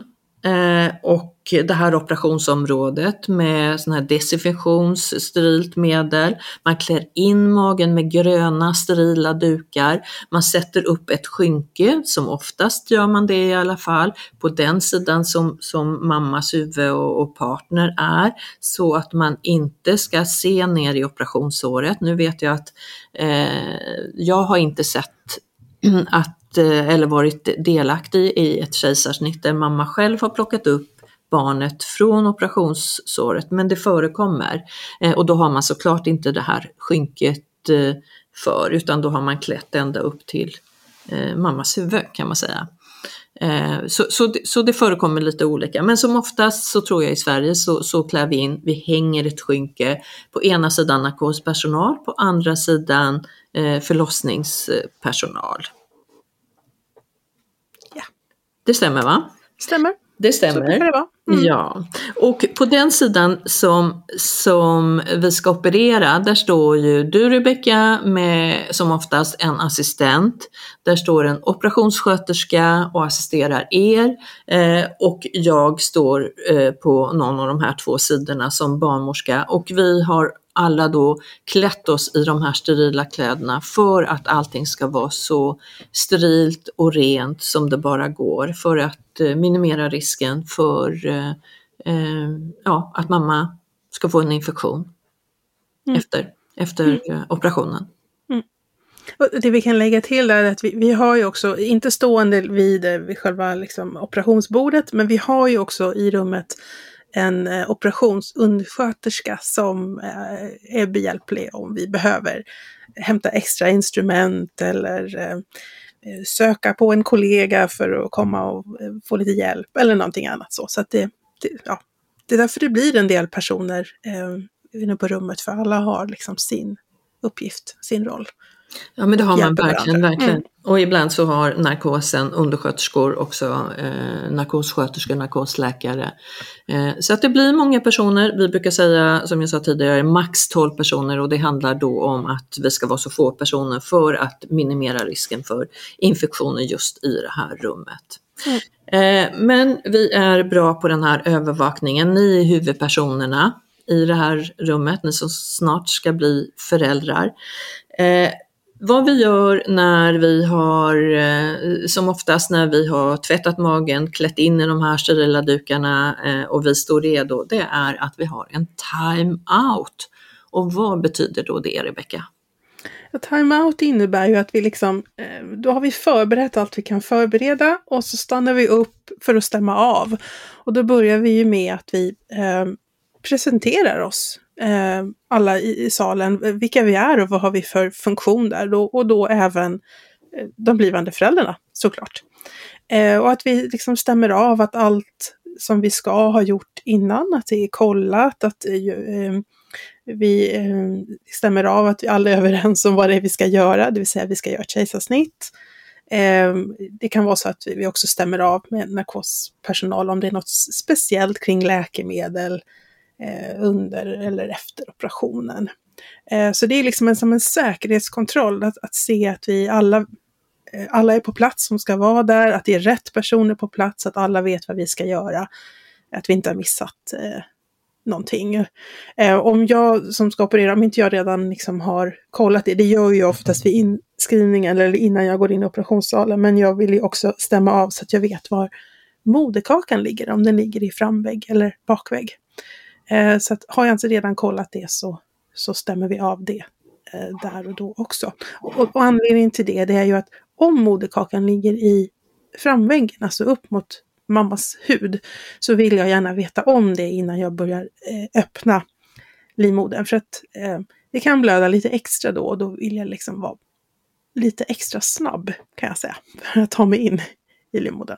och det här operationsområdet med sån här desinfektionssterilt medel. Man klär in magen med gröna sterila dukar. Man sätter upp ett skynke, som oftast gör man det i alla fall, på den sidan som, som mammas huvud och, och partner är, så att man inte ska se ner i operationsåret. Nu vet jag att eh, jag har inte sett att eh, eller varit delaktig i ett kejsarsnitt där mamma själv har plockat upp barnet från operationssåret, men det förekommer. Eh, och då har man såklart inte det här skynket eh, för, utan då har man klätt ända upp till eh, mammas huvud kan man säga. Så, så, så det förekommer lite olika, men som oftast så tror jag i Sverige så, så klär vi in, vi hänger ett skynke på ena sidan narkospersonal, på andra sidan förlossningspersonal. Ja. Det stämmer va? Stämmer. Det stämmer. Det Mm. Ja, och på den sidan som, som vi ska operera, där står ju du Rebecka med som oftast en assistent. Där står en operationssköterska och assisterar er eh, och jag står eh, på någon av de här två sidorna som barnmorska och vi har alla då klätt oss i de här sterila kläderna för att allting ska vara så sterilt och rent som det bara går för att eh, minimera risken för eh, eh, ja, att mamma ska få en infektion mm. efter, efter mm. operationen. Mm. Det vi kan lägga till är att vi, vi har ju också, inte stående vid, vid själva liksom, operationsbordet, men vi har ju också i rummet en eh, operationsundersköterska som eh, är behjälplig om vi behöver hämta extra instrument eller eh, söka på en kollega för att komma och få lite hjälp eller någonting annat så. Så att det, det, ja, det är därför det blir en del personer eh, inne på rummet, för alla har liksom sin uppgift, sin roll. Ja men det har man verkligen, verkligen. Mm. Och ibland så har narkosen undersköterskor också, eh, narkossköterskor, narkosläkare. Eh, så att det blir många personer. Vi brukar säga, som jag sa tidigare, max 12 personer och det handlar då om att vi ska vara så få personer för att minimera risken för infektioner just i det här rummet. Mm. Eh, men vi är bra på den här övervakningen. Ni är huvudpersonerna i det här rummet, ni som snart ska bli föräldrar. Eh, vad vi gör när vi har, eh, som oftast när vi har tvättat magen, klätt in i de här sterila dukarna eh, och vi står redo, det är att vi har en time-out. Och vad betyder då det, Rebecka? Time-out innebär ju att vi liksom, eh, då har vi förberett allt vi kan förbereda och så stannar vi upp för att stämma av. Och då börjar vi ju med att vi eh, presenterar oss eh, alla i, i, salen, vilka vi är och vad har vi för funktion där. Då, och då även eh, de blivande föräldrarna såklart. Eh, och att vi liksom stämmer av att allt som vi ska ha gjort innan, att det är kollat, att eh, vi eh, stämmer av att vi alla är överens om vad det är vi ska göra, det vill säga vi ska göra ett kejsarsnitt. Eh, det kan vara så att vi också stämmer av med narkospersonal om det är något speciellt kring läkemedel, eh, Eh, under eller efter operationen. Eh, så det är liksom en, som en säkerhetskontroll att, att se att vi alla, eh, alla är på plats som ska vara där, att det är rätt personer på plats, att alla vet vad vi ska göra, att vi inte har missat eh, någonting. Eh, om jag som ska operera, om inte jag redan liksom har kollat det, det gör jag oftast vid inskrivningen eller innan jag går in i operationssalen, men jag vill ju också stämma av så att jag vet var moderkakan ligger, om den ligger i framvägg eller bakvägg. Eh, så att har jag inte redan kollat det så, så stämmer vi av det eh, där och då också. Och, och, anledningen till det, det är ju att om moderkakan ligger i framväggen, alltså upp mot mammas hud, så vill jag gärna veta om det innan jag börjar eh, öppna livmodern. För att eh, det kan blöda lite extra då och då vill jag liksom vara lite extra snabb kan jag säga, för att ta mig in i livmodern.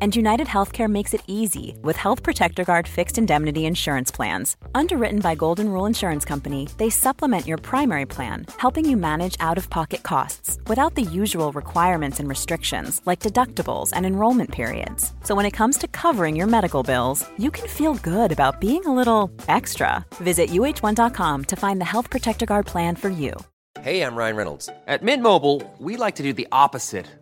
And United Healthcare makes it easy with Health Protector Guard fixed indemnity insurance plans. Underwritten by Golden Rule Insurance Company, they supplement your primary plan, helping you manage out of pocket costs without the usual requirements and restrictions like deductibles and enrollment periods. So when it comes to covering your medical bills, you can feel good about being a little extra. Visit uh1.com to find the Health Protector Guard plan for you. Hey, I'm Ryan Reynolds. At Mint Mobile, we like to do the opposite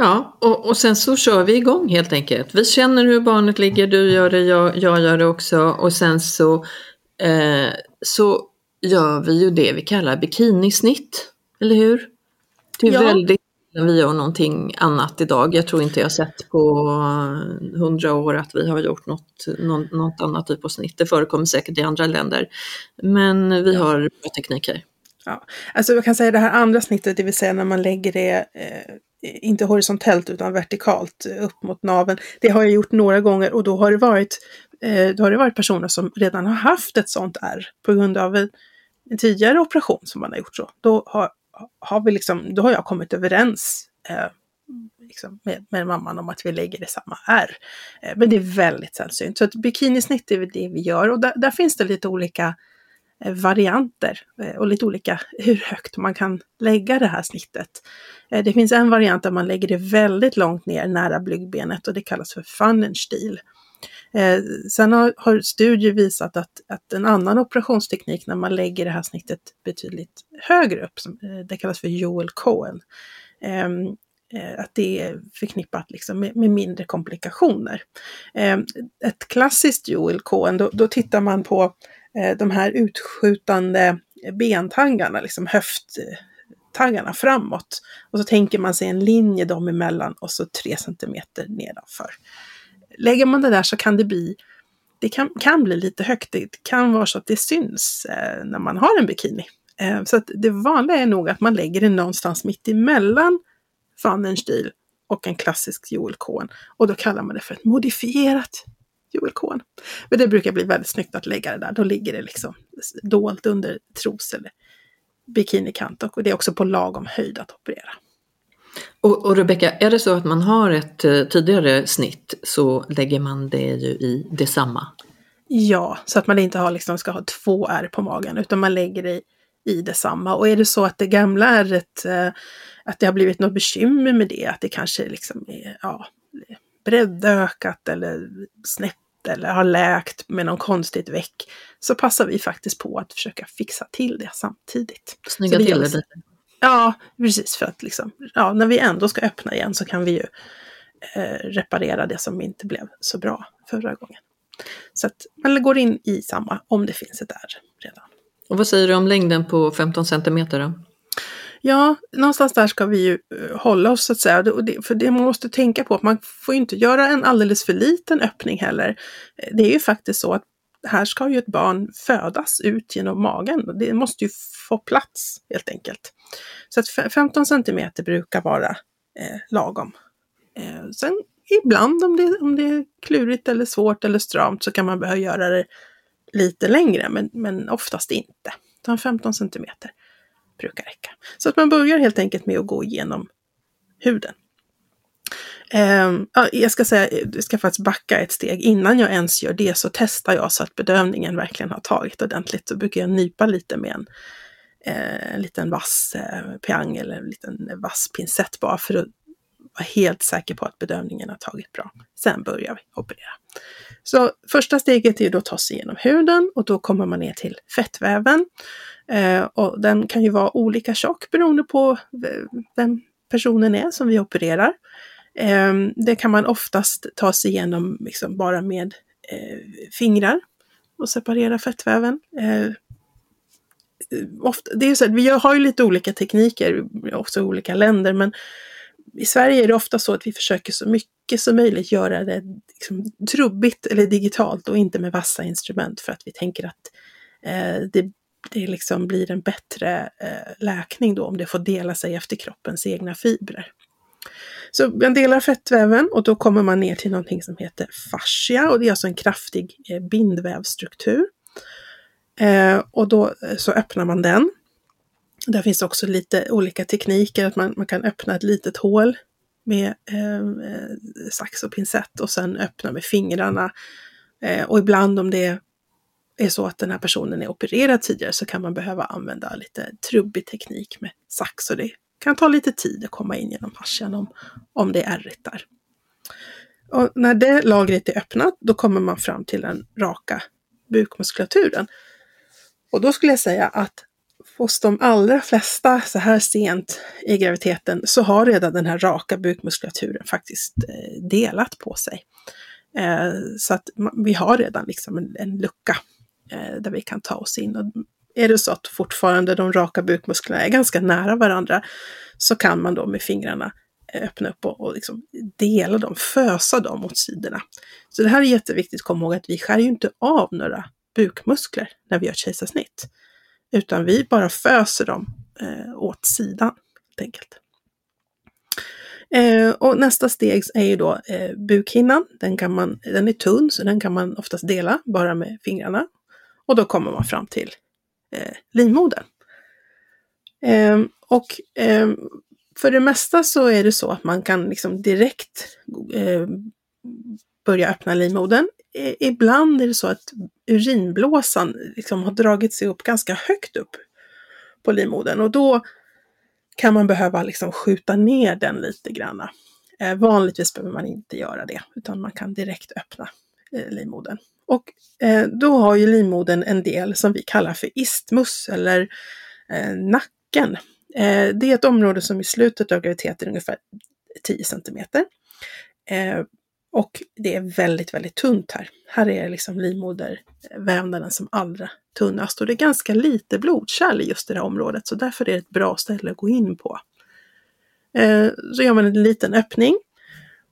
Ja, och, och sen så kör vi igång helt enkelt. Vi känner hur barnet ligger, du gör det, jag, jag gör det också och sen så eh, så gör vi ju det vi kallar bikinisnitt, eller hur? Det är ja. väldigt vi gör någonting annat idag. Jag tror inte jag sett på hundra år att vi har gjort något, något, annat typ av snitt. Det förekommer säkert i andra länder. Men vi ja. har bra teknik här. Ja. Alltså jag kan säga det här andra snittet, det vill säga när man lägger det eh, inte horisontellt utan vertikalt eh, upp mot naveln. Det har jag gjort några gånger och då har det varit, eh, då har det varit personer som redan har haft ett sånt R på grund av en, en tidigare operation som man har gjort så. Då har, har, vi liksom, då har jag kommit överens eh, liksom med, med mamman om att vi lägger det samma R. Eh, men det är väldigt sällsynt. Så att bikinisnitt är det vi gör och där, där finns det lite olika eh, Eh, varianter eh, och lite olika hur högt man kan lägga det här snittet. Eh, det finns en variant där man lägger det väldigt långt ner nära blygdbenet och det kallas för Pfannenstiel. Sen har, har, studier visat att, att en annan operationsteknik när man lägger det här snittet betydligt högre upp, det kallas för Joel Cohen, ehm, att det är förknippat liksom med, med mindre komplikationer. Ehm, ett klassiskt Joel Cohen, då, då tittar man på Eh, de här utskjutande bentaggarna, liksom höfttaggarna framåt. Och så tänker man sig en linje dem emellan och så tre centimeter nedanför lägger man det där så kan det bli det kan, kan bli lite högt. Det kan vara så att det syns eh, när man har en bikini. Eh, så att det vanliga är nog att man lägger det någonstans mitt emellan Pfannenstiel och en klassisk Joel Cohen. Och då kallar man det för ett modifierat Joel Cohen. Men det brukar bli väldigt snyggt att lägga det där. Då ligger det liksom dolt under tros eller bikinikant och det är också på lagom höjd att operera. Och, och Rebecka, är det så att man har ett eh, tidigare snitt så lägger man det ju i detsamma? Ja, så att man inte har, liksom, ska ha två R på magen utan man lägger det i, i detsamma. Och är det så att det gamla ärret, eh, att det har blivit något bekymmer med det, att det kanske liksom är ja, breddökat eller snett eller har läkt med något konstigt väck, så passar vi faktiskt på att försöka fixa till det samtidigt. Snygga till det lite. Ja, precis för att liksom, ja, när vi ändå ska öppna igen så kan vi ju eh, reparera det som inte blev så bra förra gången. Så att man går in i samma om det finns ett R redan. Och vad säger du om längden på 15 centimeter då? Ja, någonstans där ska vi ju eh, hålla oss så att säga. Det, för det man måste tänka på att man får inte göra en alldeles för liten öppning heller. Eh, det är ju faktiskt så att här ska ju ett barn födas ut genom magen. Det måste ju få plats helt enkelt. Så att 15 centimeter brukar vara eh, lagom. Eh, sen ibland om det, om det är klurigt eller svårt eller stramt så kan man behöva göra det lite längre, men, men oftast inte. Utan 15 centimeter brukar räcka. Så att man börjar helt enkelt med att gå igenom huden. Ehm, jag ska säga, jag ska faktiskt backa ett steg. Innan jag ens gör det så testar jag så att bedövningen verkligen har tagit ordentligt. Då brukar jag nypa lite med en, eh, en liten vass eh, piang eller en liten vass pincett bara för att vara helt säker på att bedövningen har tagit bra. Sen börjar vi operera. Så första steget är då att ta sig igenom huden och då kommer man ner till fettväven. Eh, och den kan ju vara olika tjock beroende på vem personen är som vi opererar. Eh, det kan man oftast ta sig igenom liksom bara med eh, fingrar och separera fettväven. Eh, ofta, det är så att vi har ju lite olika tekniker, också i olika länder, men i Sverige är det ofta så att vi försöker så mycket som möjligt göra det liksom, trubbigt eller digitalt och inte med vassa instrument för att vi tänker att eh, det, det liksom blir en bättre eh, läkning då om det får dela sig efter kroppens egna fibrer. Så man delar fettväven och då kommer man ner till någonting som heter fascia och det är alltså en kraftig eh, bindvävsstruktur. Eh, och då eh, så öppnar man den. Där finns också lite olika tekniker, att man, man kan öppna ett litet hål med eh, sax och pincett och sen öppna med fingrarna. Eh, och ibland om det är så att den här personen är opererad tidigare så kan man behöva använda lite trubbig teknik med sax och det kan ta lite tid att komma in genom fascian om, om det är ärrigt där. Och när det lagret är öppnat, då kommer man fram till den raka bukmuskulaturen. Och då skulle jag säga att hos de allra flesta så här sent i graviditeten så har redan den här raka bukmuskulaturen faktiskt eh, delat på sig. Eh, så att vi har redan liksom en, lucka eh, där vi kan ta oss in. Och är det så att fortfarande de raka bukmusklerna är ganska nära varandra så kan man då med fingrarna öppna upp och, och liksom dela dem, fösa dem åt sidorna. Så det här är jätteviktigt att komma ihåg att vi skär ju inte av några bukmuskler när vi gör kejsarsnitt. Utan vi bara föser dem eh, åt sidan helt enkelt. Eh, och nästa steg är ju då eh, bukhinnan. Den, kan man, den är tunn så den kan man oftast dela bara med fingrarna. Och då kommer man fram till eh, livmodern. Eh, och eh, för det mesta så är det så att man kan liksom direkt eh, börja öppna livmodern ibland är det så att urinblåsan liksom har dragit sig upp ganska högt upp på livmodern och då kan man behöva liksom skjuta ner den lite granna. Eh, vanligtvis behöver man inte göra det, utan man kan direkt öppna eh, livmodern. Och eh, då har ju livmodern en del som vi kallar för istmus eller eh, nacken. Eh, det är ett område som i slutet av graviditeten är ungefär 10 centimeter. Eh, och det är väldigt, väldigt tunt här. Här är liksom livmodervävnaden som allra tunnast och det är ganska lite blodkärl i just det här området så därför är det ett bra ställe att gå in på. Eh, så gör man en liten öppning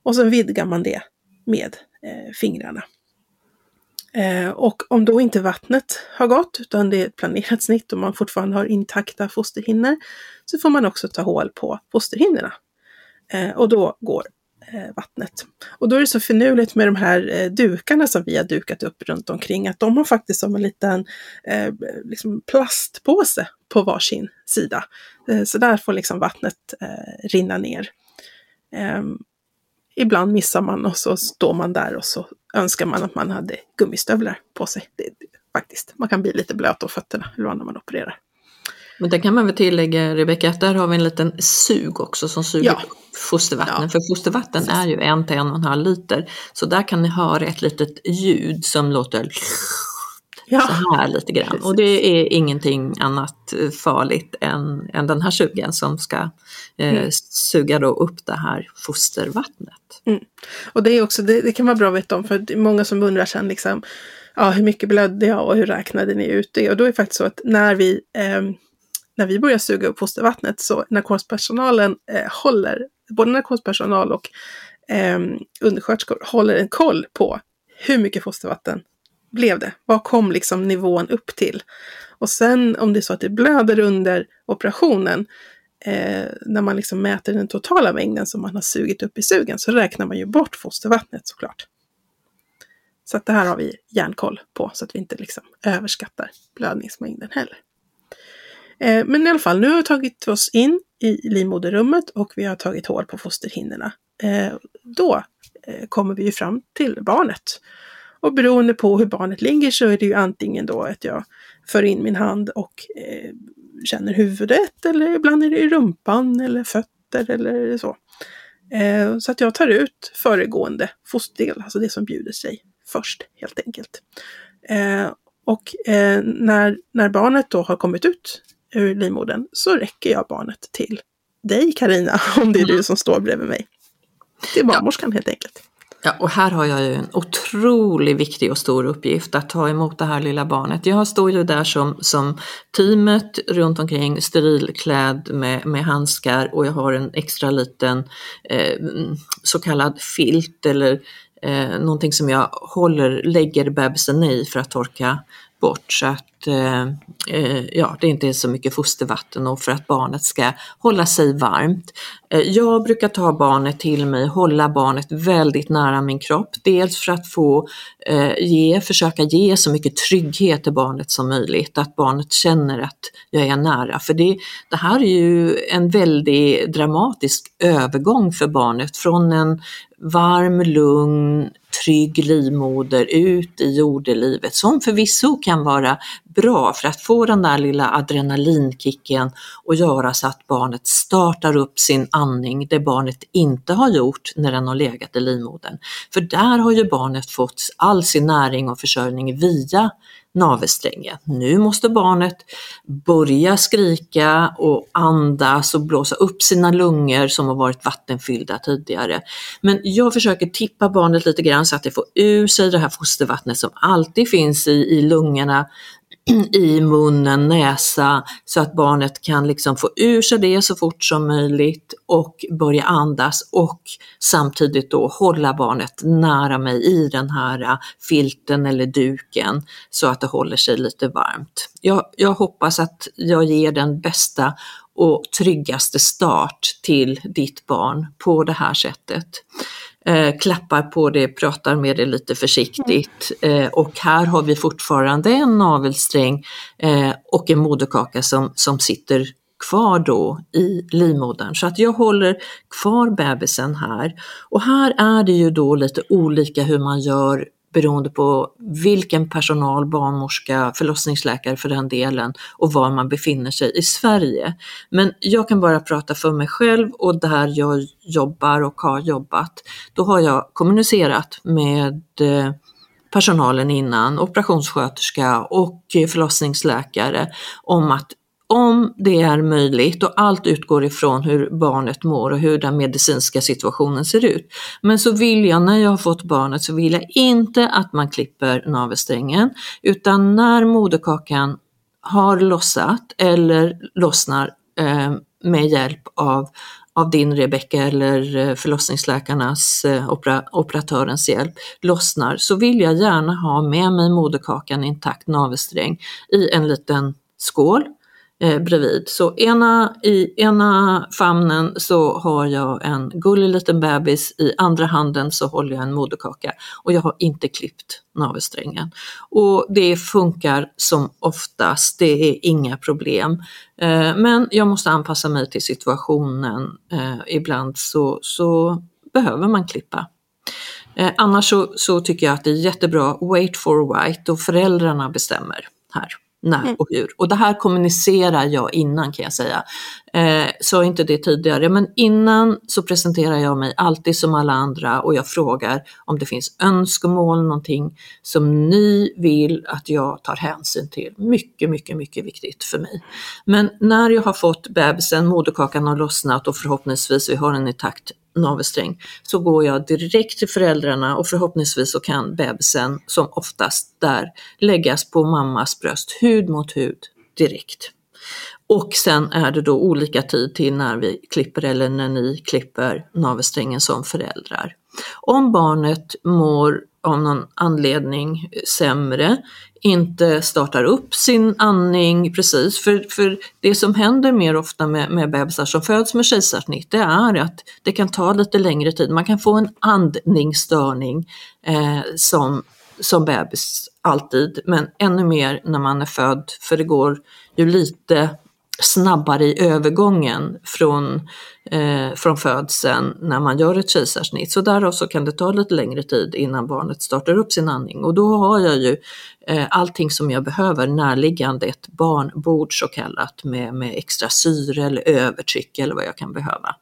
och så vidgar man det med eh, fingrarna. Eh, och om då inte vattnet har gått utan det är ett planerat snitt och man fortfarande har intakta fosterhinnor så får man också ta hål på fosterhinnorna. Eh, och då går Eh, vattnet. Och då är det så finurligt med de här eh, dukarna som vi har dukat upp runt omkring att de har faktiskt som en liten eh, liksom plastpåse på varsin sida. Eh, så där får liksom vattnet eh, rinna ner. Ehm, ibland missar man och så står man där och så önskar man att man hade gummistövlar på sig. Det, det, faktiskt, man kan bli lite blöt om fötterna när man opererar. Men det kan man väl tillägga Rebecka, att där har vi en liten sug också som suger ja. fostervatten. Ja. För fostervatten Precis. är ju en till en och en halv liter. Så där kan ni höra ett litet ljud som låter ja. så här lite grann. Precis. Och det är ingenting annat farligt än, än den här sugen som ska eh, mm. suga då upp det här fostervattnet. Mm. Och det, är också, det, det, kan vara bra att veta om för det är många som undrar sen liksom, ja, hur mycket blödde jag och hur räknade ni ut det? Och då är det faktiskt så att när vi eh, när vi börjar suga upp fostervattnet så narkospersonalen eh, håller, både narkospersonal och eh, undersköterskor håller en koll på hur mycket fostervatten blev det? Vad kom liksom nivån upp till? Och sen om det är så att det blöder under operationen, eh, när man liksom mäter den totala mängden som man har sugit upp i sugen, så räknar man ju bort fostervattnet såklart. Så att det här har vi järnkoll på så att vi inte liksom överskattar blödningsmängden heller. Eh, men i alla fall, nu har vi tagit oss in i livmoderrummet och vi har tagit hål på fosterhinnorna. Eh, då eh, kommer vi ju fram till barnet. Och beroende på hur barnet ligger så är det ju antingen då att jag för in min hand och eh, känner huvudet eller ibland är det i rumpan eller fötter eller så. Eh, så att jag tar ut föregående fosterdel, alltså det som bjuder sig först helt enkelt. Och när, när barnet då har kommit ut ur livmodern så räcker jag barnet till dig Karina om det är du mm. som står bredvid mig. Till barnmorskan ja. helt enkelt. Ja, och här har jag ju en otroligt viktig och stor uppgift att ta emot det här lilla barnet. Jag står ju där som, som teamet runt omkring sterilklädd med, med handskar och jag har en extra liten eh, så kallad filt eller eh, någonting som jag håller, lägger bebisen i för att torka bort så att Eh, eh, ja, det inte är så mycket fostervatten och för att barnet ska hålla sig varmt. Eh, jag brukar ta barnet till mig, hålla barnet väldigt nära min kropp. Dels för att få eh, ge, försöka ge så mycket trygghet till barnet som möjligt, att barnet känner att jag är nära. För det, det här är ju en väldigt dramatisk övergång för barnet från en varm, lugn, trygg livmoder ut i jordelivet som förvisso kan vara bra för att få den där lilla adrenalinkicken och göra så att barnet startar upp sin andning, det barnet inte har gjort när den har legat i livmodern. För där har ju barnet fått all sin näring och försörjning via navelsträngen. Nu måste barnet börja skrika och andas och blåsa upp sina lungor som har varit vattenfyllda tidigare. Men jag försöker tippa barnet lite grann så att det får ur sig det här fostervattnet som alltid finns i, i lungorna i munnen, näsa, så att barnet kan liksom få ur sig det så fort som möjligt och börja andas och samtidigt då hålla barnet nära mig i den här filten eller duken så att det håller sig lite varmt. Jag, jag hoppas att jag ger den bästa och tryggaste start till ditt barn på det här sättet eh, klappar på det, pratar med det lite försiktigt eh, och här har vi fortfarande en navelsträng eh, och en moderkaka som, som sitter kvar då i livmodern. Så att jag håller kvar bebisen här. Och här är det ju då lite olika hur man gör beroende på vilken personal, barnmorska, förlossningsläkare för den delen och var man befinner sig i Sverige. Men jag kan bara prata för mig själv och där jag jobbar och har jobbat. Då har jag kommunicerat med eh, personalen innan, operationssköterska och eh, förlossningsläkare om att om det är möjligt och allt utgår ifrån hur barnet mår och hur den medicinska situationen ser ut. Men så vill jag, när jag har fått barnet, så vill jag inte att man klipper navelsträngen utan när moderkakan har lossat eller lossnar eh, med hjälp av, av din Rebecka eller eh, förlossningsläkarnas eh, opera, operatörens hjälp lossnar så vill jag gärna ha med mig moderkakan intakt navelsträng i en liten skål eh, bredvid. Så ena, i ena famnen så har jag en gullig liten bebis, i andra handen så håller jag en moderkaka och jag har inte klippt navelsträngen. Och det funkar som oftast, det är inga problem. Eh, men jag måste anpassa mig till situationen. Eh, ibland så, så behöver man klippa. Eh, annars så, så, tycker jag att det är jättebra, wait for white och föräldrarna bestämmer här när och hur. Och det här kommunicerar jag innan kan jag säga. Eh, sa inte det tidigare, men innan så presenterar jag mig alltid som alla andra och jag frågar om det finns önskemål, någonting som ni vill att jag tar hänsyn till. Mycket, mycket, mycket viktigt för mig. Men när jag har fått bebisen, moderkakan har lossnat och förhoppningsvis vi har en intakt navelsträng så går jag direkt till föräldrarna och förhoppningsvis så kan bebisen som oftast där läggas på mammas bröst hud mot hud direkt. Och sen är det då olika tid till när vi klipper eller när ni klipper navelsträngen som föräldrar. Om barnet mår av någon anledning sämre, inte startar upp sin andning precis. För, för det som händer mer ofta med, med bebisar som föds med kejsarsnitt det är att det kan ta lite längre tid. Man kan få en andningsstörning eh, som, som bebis alltid, men ännu mer när man är född för det går ju lite snabbare i övergången från, eh, från födseln när man gör ett kejsarsnitt. Så därav så kan det ta lite längre tid innan barnet startar upp sin andning och då har jag ju eh, allting som jag behöver närliggande, ett barnbord så kallat med, med extra syre eller övertryck eller vad jag kan behöva.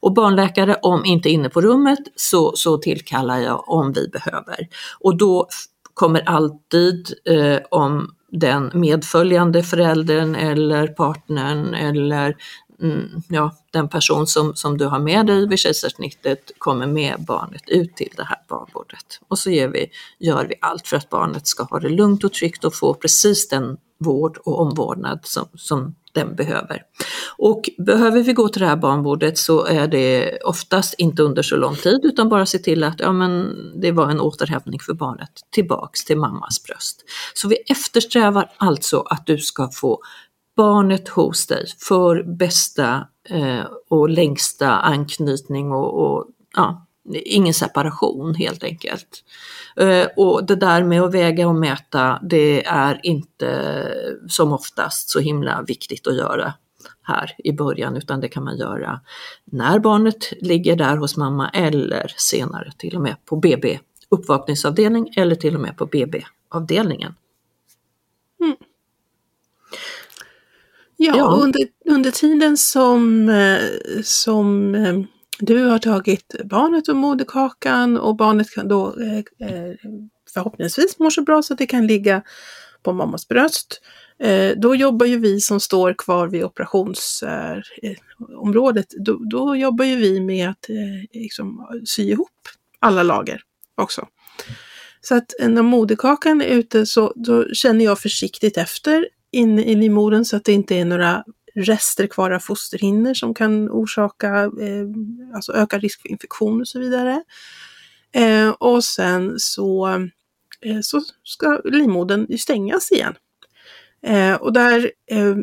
Och barnläkare, om inte inne på rummet, så, så tillkallar jag om vi behöver. Och då kommer alltid eh, om den medföljande föräldern eller partnern eller mm, ja, den person som, som du har med dig vid kejsarsnittet kommer med barnet ut till det här barnbordet. Och så gör vi, gör vi allt för att barnet ska ha det lugnt och tryggt och få precis den vård och omvårdnad som, som den behöver. Och behöver vi gå till det här barnbordet så är det oftast inte under så lång tid utan bara se till att ja, men det var en återhämtning för barnet tillbaks till mammas bröst. Så vi eftersträvar alltså att du ska få barnet hos dig för bästa eh, och längsta anknytning och, och ja, ingen separation helt enkelt. Eh, och det där med att väga och mäta, det är inte som oftast så himla viktigt att göra här i början utan det kan man göra när barnet ligger där hos mamma eller senare till och med på BB uppvakningsavdelning eller till och med på BB-avdelningen. Mm. Ja, ja. Under, under tiden som, eh, som eh, du har tagit barnet och moderkakan och barnet kan då eh, eh, förhoppningsvis mår så bra så att det kan ligga på mammas bröst. Eh, då jobbar ju vi som står kvar vid operationsområdet, eh, då, då jobbar ju vi med att liksom, sy ihop alla lager också. Så att när moderkakan är ute så då känner jag försiktigt efter inne i livmodern så att det inte är några rester kvar av fosterhinnor som kan orsaka, eh, alltså öka risk för infektion och så vidare. Eh, och sen så, eh, så ska livmodern stängas igen. Eh, och där eh,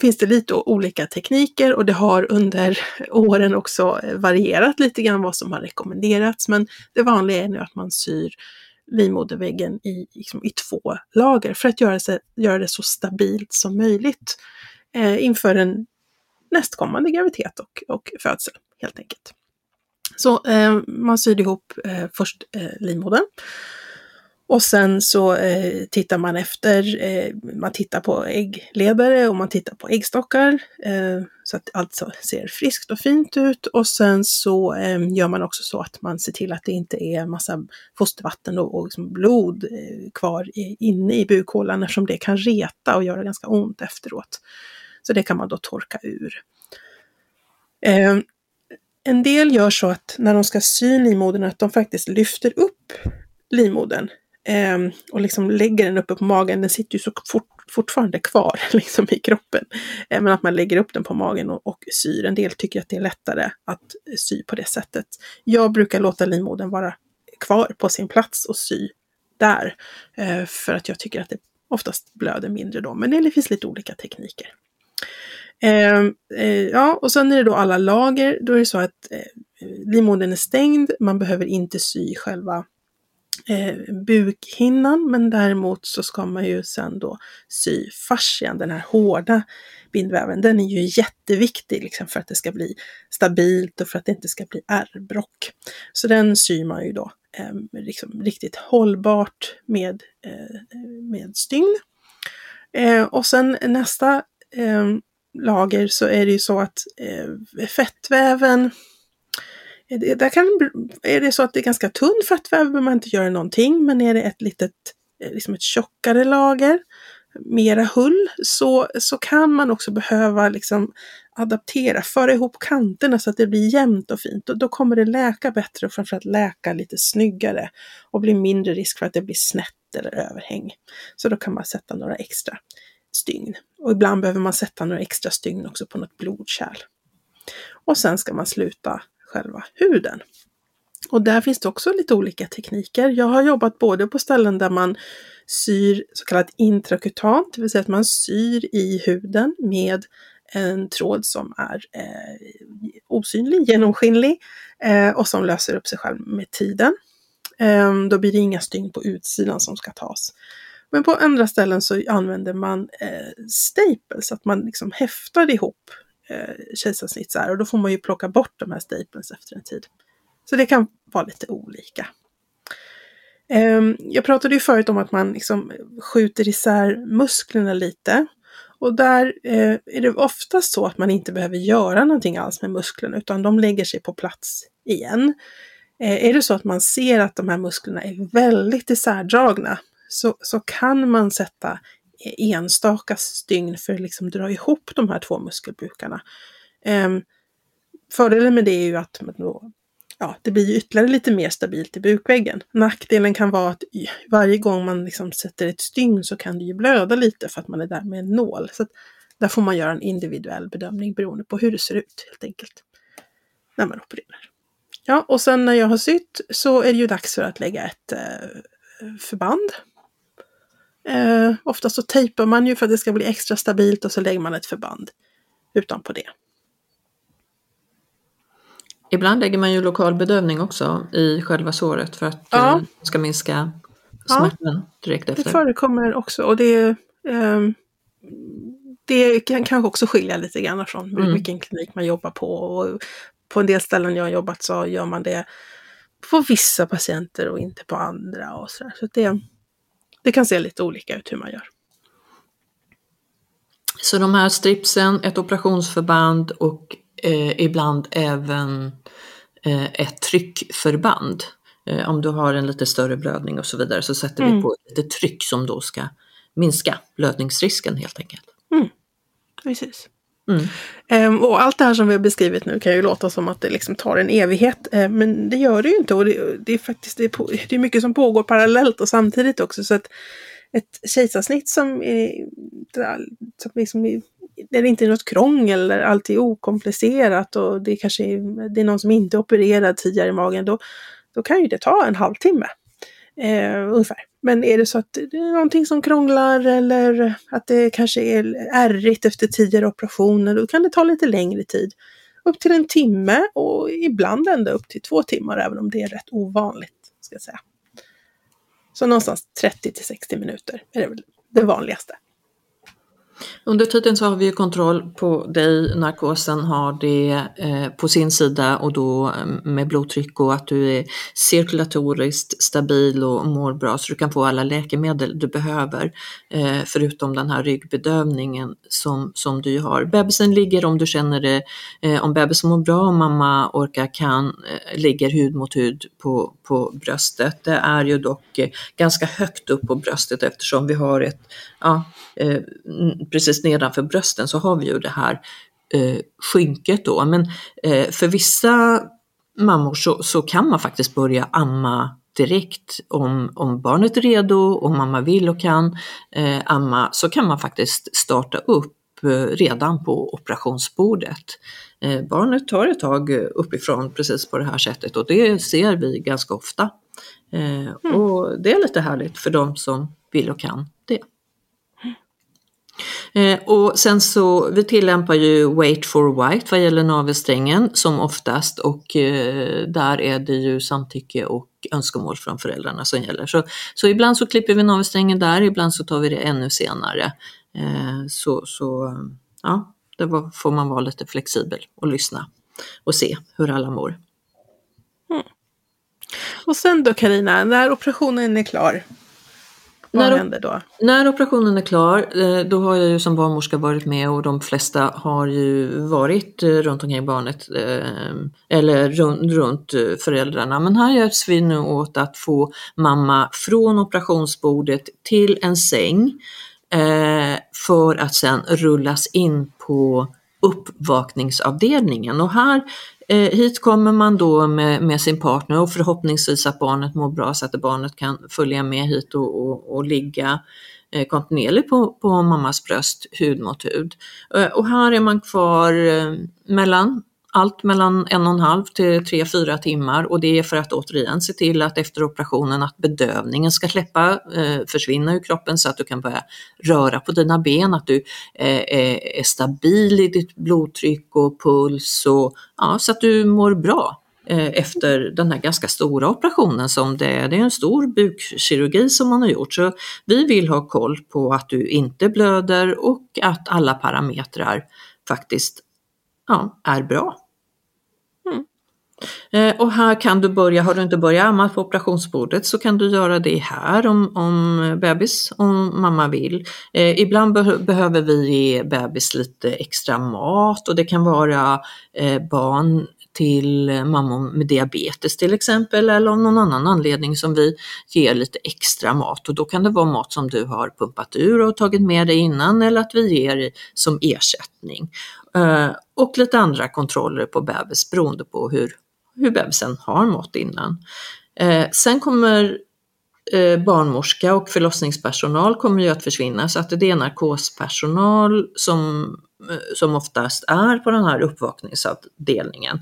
finns det lite olika tekniker och det har under åren också eh, varierat lite grann vad som har rekommenderats. Men det vanliga är nu att man syr livmoderväggen i, liksom, i två lager för att göra, sig, göra det så stabilt som möjligt eh, inför en nästkommande graviditet och, och födsel helt enkelt. Så eh, man syr ihop eh, först eh, livmodern och sen så eh, tittar man efter, eh, man tittar på äggledare och man tittar på äggstockar eh, så att allt ser friskt och fint ut. Och sen så eh, gör man också så att man ser till att det inte är massa fostervatten och, och liksom blod eh, kvar i, inne i bukhålan eftersom det kan reta och göra ganska ont efteråt. Så det kan man då torka ur. Eh, en del gör så att när de ska sy livmodern att de faktiskt lyfter upp livmodern eh, och liksom lägger den uppe på magen. Den sitter ju så fort, fortfarande kvar liksom i kroppen. Eh, men att man lägger upp den på magen och, och syr. En del tycker att det är lättare att sy på det sättet. Jag brukar låta livmodern vara kvar på sin plats och sy där. Eh, för att jag tycker att det oftast blöder mindre då. Men det finns lite olika tekniker. Eh, eh, ja, och sen är det då alla lager. Då är det så att eh, livmodern är stängd. Man behöver inte sy själva eh, bukhinnan, men däremot så ska man ju sen då sy fascian, den här hårda bindväven. Den är ju jätteviktig liksom, för att det ska bli stabilt och för att det inte ska bli ärrbrock. Så den syr man ju då eh, liksom riktigt hållbart med, eh, med stygn. Eh, och sen nästa eh, lager så är det ju så att eh, fettväven eh, där kan, är det så att det är ganska tunn fettväv behöver man inte göra någonting, men är det ett litet, eh, liksom ett tjockare lager, mera hull, så, så kan man också behöva liksom adaptera, föra ihop kanterna så att det blir jämnt och fint. Och då kommer det läka bättre och framförallt läka lite snyggare och bli mindre risk för att det blir snett eller överhäng. Så då kan man sätta några extra stygn. Och ibland behöver man sätta några extra stygn också på något blodkärl. Och sen ska man sluta själva huden. Och där finns det också lite olika tekniker. Jag har jobbat både på ställen där man syr så kallat intrakutant, det vill säga att man syr i huden med en tråd som är eh, osynlig, genomskinlig eh, och som löser upp sig själv med tiden. Eh, då blir det inga stygn på utsidan som ska tas. Men på andra ställen så använder man eh, staples, att man liksom häftar ihop eh, kejsarsnitt så här, och då får man ju plocka bort de här staples efter en tid. Så det kan vara lite olika. Eh, jag pratade ju förut om att man liksom skjuter isär musklerna lite. Och där eh, är det oftast så att man inte behöver göra någonting alls med musklerna utan de lägger sig på plats igen. Eh, är det så att man ser att de här musklerna är väldigt isärdragna så, så kan man sätta enstaka stygn för att liksom dra ihop de här två muskelbukarna. Um, ehm, fördelen med det är ju att då, ja, det blir ytterligare lite mer stabilt i bukväggen. Nackdelen kan vara att varje gång man liksom sätter ett stygn så kan det ju blöda lite för att man är där med en nål. Så där får man göra en individuell bedömning beroende på hur det ser ut helt enkelt. När man opererar. Ja, och sen när jag har sytt så är det ju dags för att lägga ett eh, förband Eh, ofta så tejpar man ju för att det ska bli extra stabilt och så lägger man ett förband utanpå det. Ibland lägger man ju lokal bedövning också i själva såret för att ja. det ska minska smärtan ja, direkt efter. Det förekommer också och det, eh, det kan kanske också skilja lite grann från mm. vilken klinik man jobbar på. Och på en del ställen jag har jobbat så gör man det på vissa patienter och inte på andra. Och så, så det, det kan se lite olika ut hur man gör. Så de här stripsen, ett operationsförband och eh, ibland även eh, ett tryckförband. Eh, om du har en lite större blödning och så vidare så sätter mm. vi på lite tryck som då ska minska blödningsrisken helt enkelt. Mm. Precis. Mm. Och allt det här som vi har beskrivit nu kan ju låta som att det liksom tar en evighet. Ehm, men det gör det ju inte. Och det, det är faktiskt det är, på, det är mycket som pågår parallellt och samtidigt också. Så att ett kejsarsnitt som är, som liksom är där det inte är något krångel, allt är okomplicerat och det kanske är, det är någon som inte är opererad tidigare i magen, då, då kan ju det ta en halvtimme. Eh, ungefär. Men är det så att det är någonting som krånglar eller att det kanske är ärrigt efter tidigare operationer, då kan det ta lite längre tid. Upp till en timme och ibland ända upp till två timmar, även om det är rätt ovanligt. Ska jag säga. Så någonstans 30 till 60 minuter är det väl det vanligaste. Under tiden så har vi kontroll på dig, narkosen har det eh, på sin sida och då eh, med blodtryck och att du är cirkulatoriskt stabil och mår bra så du kan få alla läkemedel du behöver eh, förutom den här ryggbedövningen som, som du har. Bebisen ligger om du känner det, om bebisen mår bra och mamma orkar kan, ligger hud mot hud på, på bröstet. Det är ju dock eh, ganska högt upp på bröstet eftersom vi har ett ja, eh, precis nedanför brösten så har vi ju det här eh, skynket då. Men för vissa mammor så, så, kan man faktiskt börja amma direkt om, om barnet är redo, om mamma vill och kan eh, amma, så kan man faktiskt starta upp redan på operationsbordet. Eh, barnet tar ett tag uppifrån precis på det här sättet och det ser vi ganska ofta. Eh, mm. Och det är lite härligt för de som vill och kan det. Eh, och sen så, vi tillämpar ju wait for white vad gäller navelsträngen som oftast och eh, där är det ju samtycke och önskemål från föräldrarna som gäller. Så, så ibland så klipper vi navelsträngen där, ibland så tar vi det ännu senare. Eh, så, så ja, var, får man vara lite flexibel och lyssna och se hur alla mår. Mm. Och sen då Karina, när operationen är klar, vad när, händer då? När operationen är klar, eh, då har jag ju som barnmorska varit med och de flesta har ju varit eh, runt omkring barnet eh, eller runt föräldrarna. Men här hjälps vi nu åt att få mamma från operationsbordet till en säng för att sen rullas in på uppvakningsavdelningen och här Eh, hit kommer man då med, med, sin partner och förhoppningsvis att barnet mår bra så att barnet kan följa med hit och, och, och ligga eh, kontinuerligt på, på mammas bröst hud mot hud. Eh, och här är man kvar eh, mellan allt mellan en och en halv till tre, fyra timmar och det är för att återigen se till att efter operationen att bedövningen ska släppa, eh, försvinna ur kroppen så att du kan börja röra på dina ben, att du eh, eh är stabil i ditt blodtryck och puls och ja, så att du mår bra eh, efter den här ganska stora operationen som det är. Det är en stor bukkirurgi som man har gjort så vi vill ha koll på att du inte blöder och att alla parametrar faktiskt ja, är bra. Eh, och här kan du börja, har du inte börjat amma på operationsbordet så kan du göra det här om, om bebis, om mamma vill. Eh, ibland be behöver vi ge bebis lite extra mat och det kan vara eh, barn till mammor med diabetes till exempel eller av någon annan anledning som vi ger lite extra mat och då kan det vara mat som du har pumpat ur och tagit med dig innan eller att vi ger som ersättning. Eh, och lite andra kontroller på bebis beroende på hur, hur bebisen har mått innan. Eh, sen kommer eh, barnmorska och förlossningspersonal kommer ju att försvinna. Så att det är narkospersonal som, eh, som oftast är på den här uppvakningsavdelningen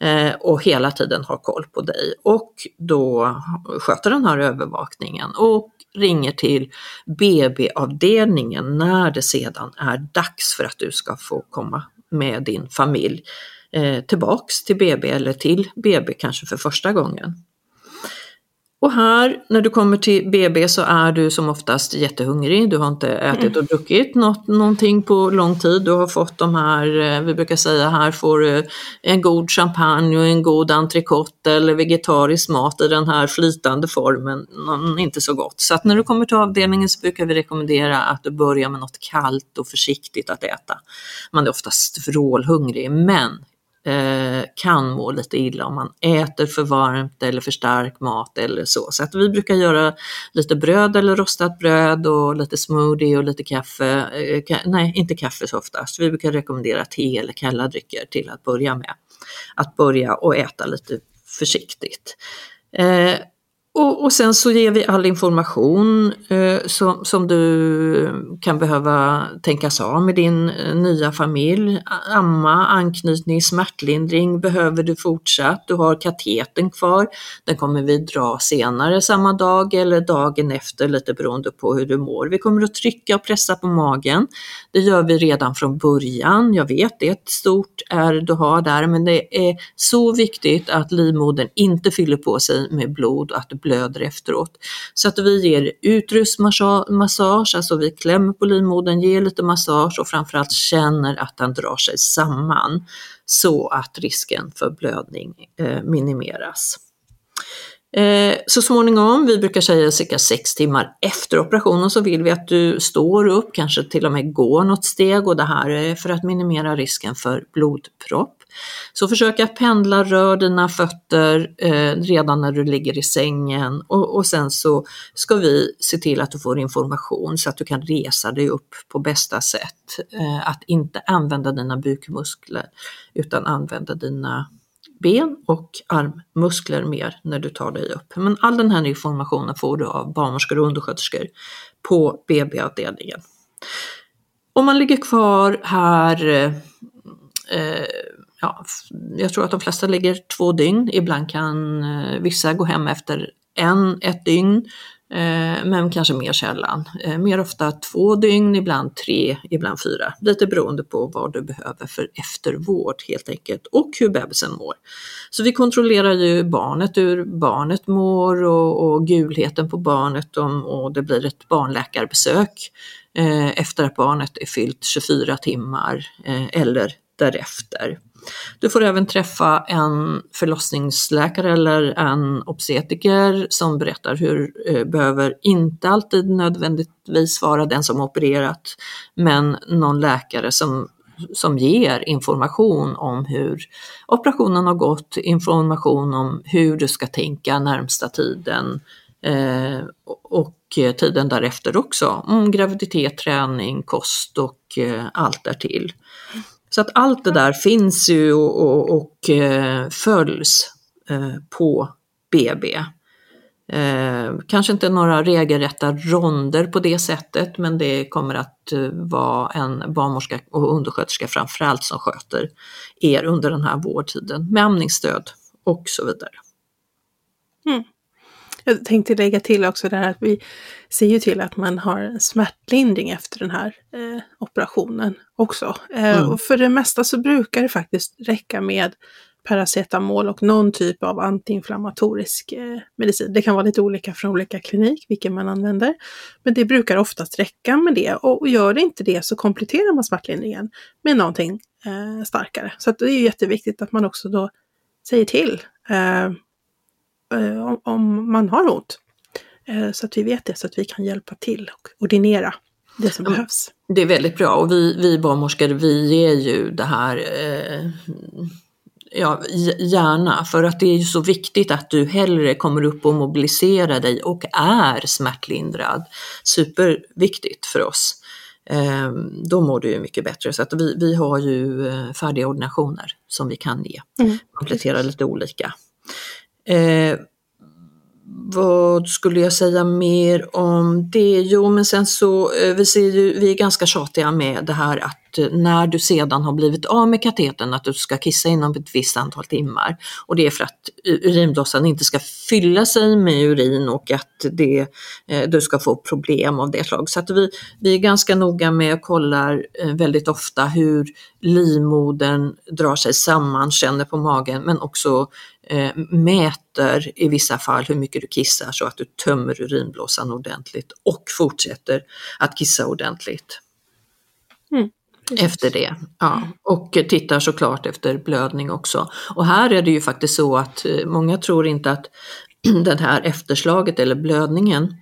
eh, och hela tiden har koll på dig. Och då sköter den här övervakningen och ringer till BB-avdelningen när det sedan är dags för att du ska få komma med din familj eh, tillbaks till BB eller till BB kanske för första gången. och här när du kommer till BB så är du som oftast jättehungrig. Du har inte ätit och druckit något, någonting på lång tid. Du har fått de här, eh, vi brukar säga här får du en god champagne och en god entrecote eller vegetarisk mat i den här flytande formen. Inte så gott. Så att när du kommer till avdelningen så brukar vi rekommendera att du börjar med något kallt och försiktigt att äta. Man är oftast vrålhungrig men eh, kan må lite illa om man äter för varmt eller för stark mat eller så. Så att vi brukar göra lite bröd eller rostat bröd och lite smoothie och lite kaffe. Eh, nej, inte kaffe så oftast. Vi brukar rekommendera te eller kalla drycker till att börja med. Att börja och äta lite försiktigt. Eh, och, och, sen så ger vi all information eh, som, som du eh, kan behöva tänkas ha med din eh, nya familj. Amma, anknytning, smärtlindring behöver du fortsatt. Du har kateten kvar. Den kommer vi dra senare samma dag eller dagen efter lite beroende på hur du mår. Vi kommer att trycka och pressa på magen. Det gör vi redan från början. Jag vet det är ett stort ärr du har där men det är så viktigt att livmodern inte fyller på sig med blod och att blöder efteråt. Så att vi ger utrustmassage, alltså vi klämmer på livmodern, ger lite massage och framförallt känner att den drar sig samman så att risken för blödning eh, minimeras. Eh, så småningom, vi brukar säga cirka sex timmar efter operationen, så vill vi att du står upp, kanske till och med går något steg och det här är för att minimera risken för blodpropp. Så försök att pendla, rör dina fötter eh, redan när du ligger i sängen och, och sen så ska vi se till att du får information så att du kan resa dig upp på bästa sätt. Eh, att inte använda dina bukmuskler utan använda dina ben och armmuskler mer när du tar dig upp. Men all den här informationen får du av barnmorskor och undersköterskor på BB-avdelningen. Om man ligger kvar här eh, eh ja, jag tror att de flesta ligger två dygn. Ibland kan eh, vissa gå hem efter en, ett dygn, eh, men kanske mer sällan. Eh, mer ofta två dygn, ibland tre, ibland fyra. Lite beroende på vad du behöver för eftervård helt enkelt och hur bebisen mår. Så vi kontrollerar ju barnet, hur barnet mår och, och gulheten på barnet om, och det blir ett barnläkarbesök eh, efter att barnet är fyllt 24 timmar eh, eller därefter. Du får även träffa en förlossningsläkare eller en obstetriker som berättar hur, eh, behöver inte alltid nödvändigtvis vara den som opererat, men någon läkare som som ger information om hur operationen har gått, information om hur du ska tänka närmsta tiden eh, och eh, tiden därefter också, om graviditet, träning, kost och eh, allt därtill. Så att allt det där finns ju och, och, och eh, följs eh, på BB. Eh, kanske inte några regelrätta ronder på det sättet men det kommer att vara en barnmorska och undersköterska framförallt som sköter er under den här vårdtiden med amningsstöd och så vidare. Mm. Jag tänkte lägga till också det här att vi ser ju till att man har smärtlindring efter den här eh, operationen också. Eh, mm. Och för det mesta så brukar det faktiskt räcka med paracetamol och någon typ av antiinflammatorisk eh, medicin. Det kan vara lite olika från olika klinik vilken man använder. Men det brukar oftast räcka med det och gör det inte det så kompletterar man smärtlindringen med någonting eh, starkare. Så det är jätteviktigt att man också då säger till eh, Eh, om, man har ont. Eh, så att vi vet det, så att vi kan hjälpa till och ordinera det som behövs. Det är väldigt bra och vi, vi barnmorskor vi ger ju det här eh, ja, gärna för att det är ju så viktigt att du hellre kommer upp och mobiliserar dig och är smärtlindrad. Superviktigt för oss. Eh, då mår du ju mycket bättre så att vi, vi har ju eh, färdiga ordinationer som vi kan ge. Mm. Komplettera lite olika. Eh, vad skulle jag säga mer om det? Jo, men sen så, eh, vi, ser ju, vi är ganska tjatiga med det här att eh, när du sedan har blivit av med katetern att du ska kissa inom ett visst antal timmar. Och det är för att urinblåsan inte ska fylla sig med urin och att det, eh, du ska få problem av det slaget. Så att vi, vi är ganska noga med och kollar eh, väldigt ofta hur livmodern drar sig samman, känner på magen men också eh, mäter i vissa fall hur mycket du kissar så att du tömmer urinblåsan ordentligt och fortsätter att kissa ordentligt. Mm. Efter det. Ja. Och tittar såklart efter blödning också. Och här är det ju faktiskt så att eh, många tror inte att det här efterslaget eller blödningen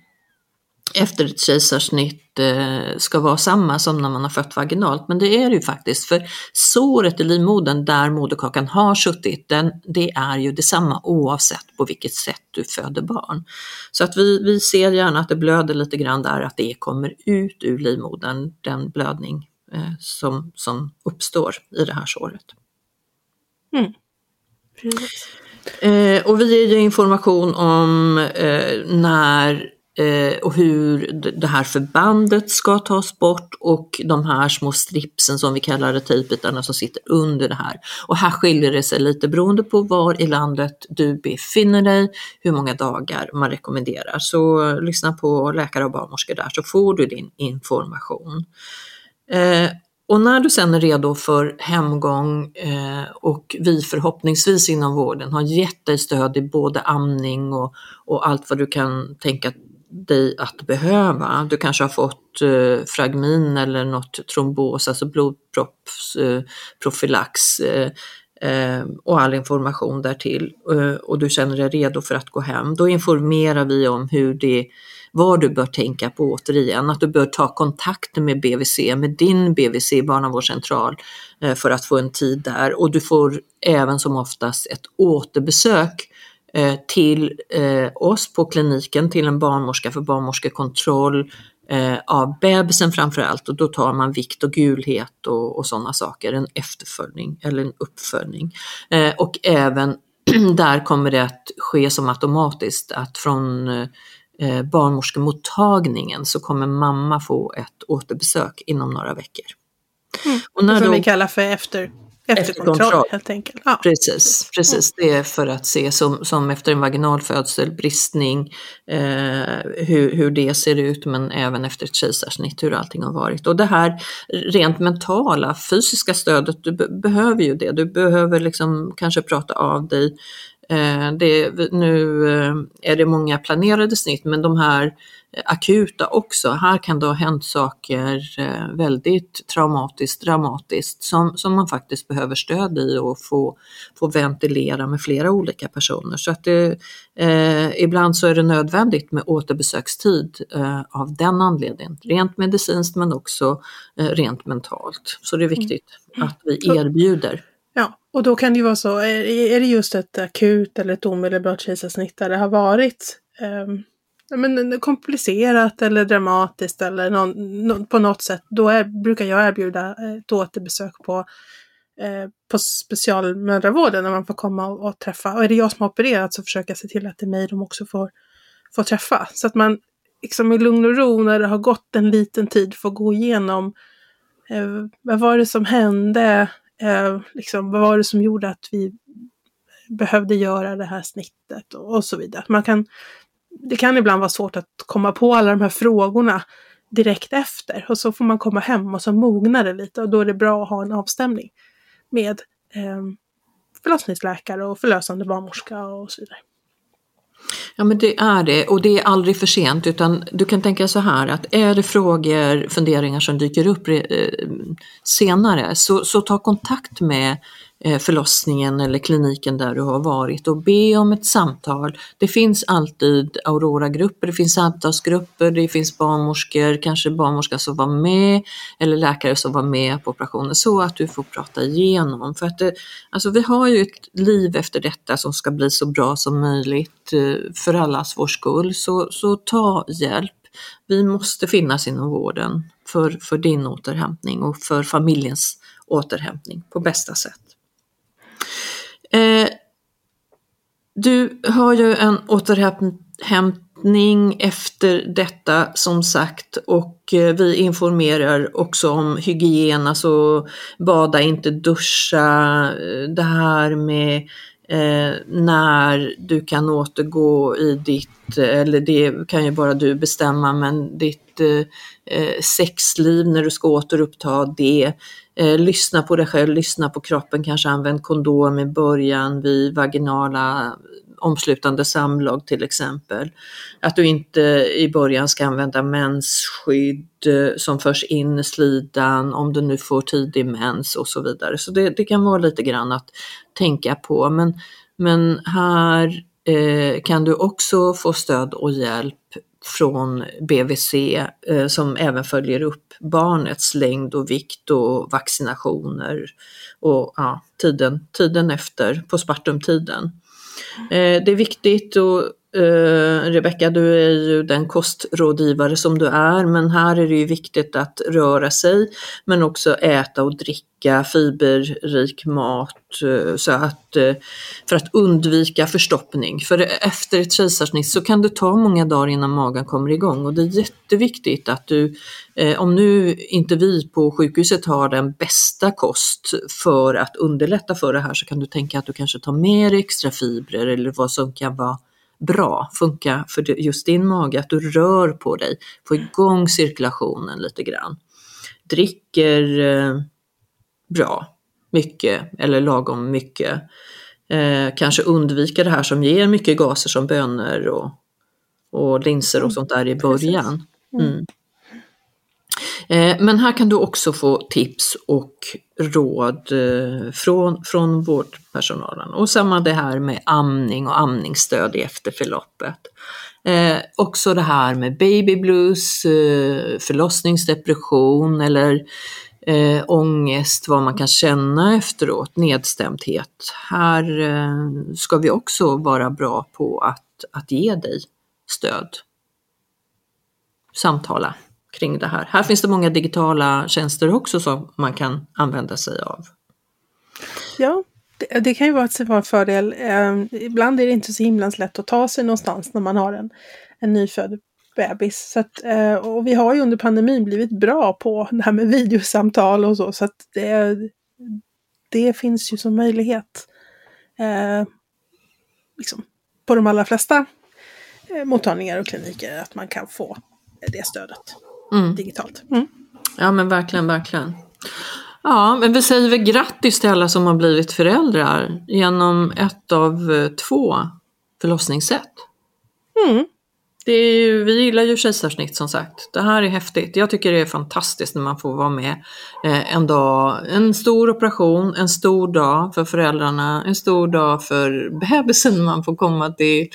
efter ett kejsarsnitt eh, ska vara samma som när man har fött vaginalt, men det är det ju faktiskt. För såret i livmodern där moderkakan har suttit, den, det är ju detsamma oavsett på vilket sätt du föder barn. Så att vi, vi ser gärna att det blöder lite grann där, att det kommer ut ur livmodern, den blödning eh, som, som uppstår i det här såret. Mm. Eh, och vi ger information om eh, när Eh, och hur det här förbandet ska tas bort och de här små stripsen som vi kallar det, tejpbitarna som sitter under det här. Och här skiljer det sig lite beroende på var i landet du befinner dig, hur många dagar man rekommenderar. Så lyssna på läkare och barnmorskor där så får du din information. Eh, och när du sen är redo för hemgång eh, och vi förhoppningsvis inom vården har gett dig stöd i både amning och, och allt vad du kan tänka dig att behöva. Du kanske har fått eh, fragmin eller något trombos, alltså blodproppsprofylax eh, eh, och all information därtill eh, och du känner dig redo för att gå hem. Då informerar vi om hur det vad du bör tänka på återigen, att du bör ta kontakt med BVC, med din BVC, barnavårdscentral, eh, för att få en tid där och du får även som oftast ett återbesök till eh, oss på kliniken, till en barnmorska för barnmorskekontroll av bebisen framför allt och då tar man vikt och gulhet och, och sådana saker, en efterföljning eller en uppföljning. och även där kommer det att ske som automatiskt att från eh, barnmorskemottagningen så kommer mamma få ett återbesök inom några veckor. Mm. Och när som då, vi kallar för efter, efterkontroll, efter helt enkelt. Ja. Precis, precis. Mm. det är för att se som, som efter en vaginalfödsel, bristning, eh, hur, hur det ser ut men även efter ett kejsarsnitt hur allting har varit. Och det här rent mentala, fysiska stödet, du behöver ju det. Du behöver liksom kanske prata av dig det, nu eh, är det många planerade snitt men de här akuta också. Här kan det ha hänt saker eh, väldigt traumatiskt, dramatiskt som, som man faktiskt behöver stöd i och få, få ventilera med flera olika personer. Så att det, eh, ibland så är det nödvändigt med återbesökstid eh, av den anledningen. Rent medicinskt men också eh, rent mentalt. Så det är viktigt mm. att vi erbjuder Ja, och då kan det ju vara så, är, är det just ett akut eller ett omedelbart kejsarsnitt där det har varit eh, men, komplicerat eller dramatiskt eller någon, no, på något sätt, då är, brukar jag erbjuda eh, ett återbesök på, eh, på specialmödravården när man får komma och, och, träffa. Och är det jag som har opererat så försöker jag se till att det är mig de också får, får träffa. Så att man liksom i lugn och ro när det har gått en liten tid får gå igenom eh, vad var det som hände? Eh, liksom, vad var det som gjorde att vi behövde göra det här snittet och, och så vidare. Man kan, det kan ibland vara svårt att komma på alla de här frågorna direkt efter och så får man komma hem och så mognar det lite och då är det bra att ha en avstämning med eh, förlossningsläkare och förlösande barnmorska och så vidare. Ja men det är det. Och det är aldrig för sent utan du kan tänka så här att är det frågor, funderingar som dyker upp eh, senare så, så ta kontakt med Eh, förlossningen eller kliniken där du har varit och be om ett samtal. Det finns alltid Aurora-grupper, det finns samtalsgrupper, det finns barnmorskor, kanske barnmorska som var med eller läkare som var med på operationen så att du får prata igenom. För att det, alltså vi har ju ett liv efter detta som ska bli så bra som möjligt eh, för allas vår skull, så, så ta hjälp. Vi måste finnas inom vården för, för din återhämtning och för familjens återhämtning på bästa sätt. Eh, du har ju en återhämtning efter detta som sagt och eh, vi informerar också om hygien, alltså bada, inte duscha, eh, det här med eh, när du kan återgå i ditt, eh, eller det kan ju bara du bestämma, men ditt eh, sexliv när du ska återuppta det. Eh, lyssna på dig själv, lyssna på kroppen, kanske använd kondom i början vid vaginala omslutande samlag till exempel. Att du inte i början ska använda mensskydd eh, som förs in i slidan om du nu får tidig mens och så vidare. Så det, det kan vara lite grann att tänka på. Men, men här eh, kan du också få stöd och hjälp från BVC eh, som även följer upp barnets längd och vikt och vaccinationer och ja, tiden, tiden efter, postpartumtiden. Eh, det är viktigt och Uh, Rebecka, du är ju den kostrådgivare som du är, men här är det ju viktigt att röra sig, men också äta och dricka fiberrik mat uh, så att, uh, för att undvika förstoppning. För efter ett kejsarsnitt så kan det ta många dagar innan magen kommer igång och det är jätteviktigt att du, om nu inte vi på sjukhuset har den bästa kost för att underlätta för det här så kan du tänka att du kanske tar mer extra fibrer eller vad som kan vara bra, funka för just din mage, att du rör på dig, får igång cirkulationen lite grann. Dricker eh, bra, mycket eller lagom mycket. Eh, kanske undvika det här som ger mycket gaser som bönor och, och linser och sånt där i början. Mm. Eh, men här kan du också få tips och råd eh, från, från vårdpersonalen. Och samma det här med amning och amningsstöd i efterförloppet. Eh, också det här med baby blues, eh, förlossningsdepression eller eh, ångest, vad man kan känna efteråt, nedstämdhet. Här eh, ska vi också vara bra på att, att ge dig stöd. Samtala kring det här. Här finns det många digitala tjänster också som man kan använda sig av. Ja, det, det kan ju vara en fördel. Eh, ibland är det inte så himla lätt att ta sig någonstans när man har en, en nyfödd bebis. Så att, eh, och vi har ju under pandemin blivit bra på det här med videosamtal och så. Så att det, det finns ju som möjlighet. Eh, liksom, på de allra flesta eh, mottagningar och kliniker att man kan få det stödet mm. digitalt. Mm. Ja men verkligen, verkligen. Ja, men vi säger väl grattis till alla som har blivit föräldrar genom ett av eh, två förlossningssätt. Mm det är ju, vi gillar ju kejsarsnitt som sagt. Det här är häftigt. Jag tycker det är fantastiskt när man får vara med eh, en dag. En stor operation, en stor dag för föräldrarna, en stor dag för bebisen man får komma till,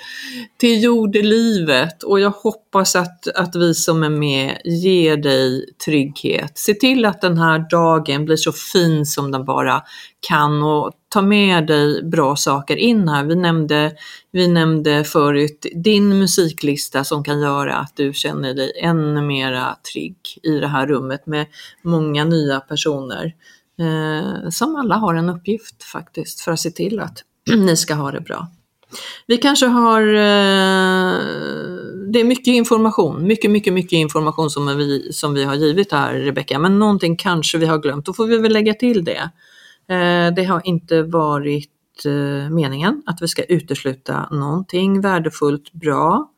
till jordelivet. Och jag hoppas att, att vi som är med ger dig trygghet. Se till att den här dagen blir så fin som den bara kan och ta med dig bra saker in här. Vi nämnde, vi nämnde förut din musiklista som kan göra att du känner dig ännu mera trygg i det här rummet med många nya personer eh, som alla har en uppgift faktiskt för att se till att ni ska ha det bra. Vi kanske har, eh, det är mycket information, mycket, mycket, mycket information som vi, som vi har givit här Rebecka, men någonting kanske vi har glömt, då får vi väl lägga till det. Eh, det har inte varit eh, meningen att vi ska utesluta någonting värdefullt bra.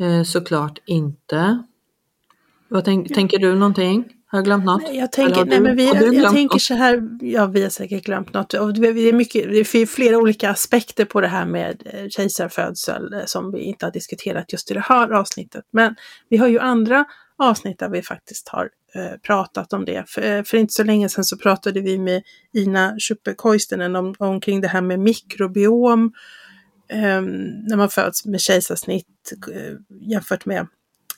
Eh, såklart inte. Vad tänk, tänker du någonting? Har jag glömt något? Nej, jag tänker, nej, men vi, jag, jag tänker så här, ja vi har säkert glömt något. Och det, är mycket, det är flera olika aspekter på det här med kejsarfödsel som vi inte har diskuterat just i det här avsnittet. Men vi har ju andra avsnitt där vi faktiskt har pratat om det. För, eh, för, inte så länge sedan så pratade vi med Ina Schuppe-Koistinen om, omkring det här med mikrobiom eh, när man föds med kejsarsnitt eh, jämfört med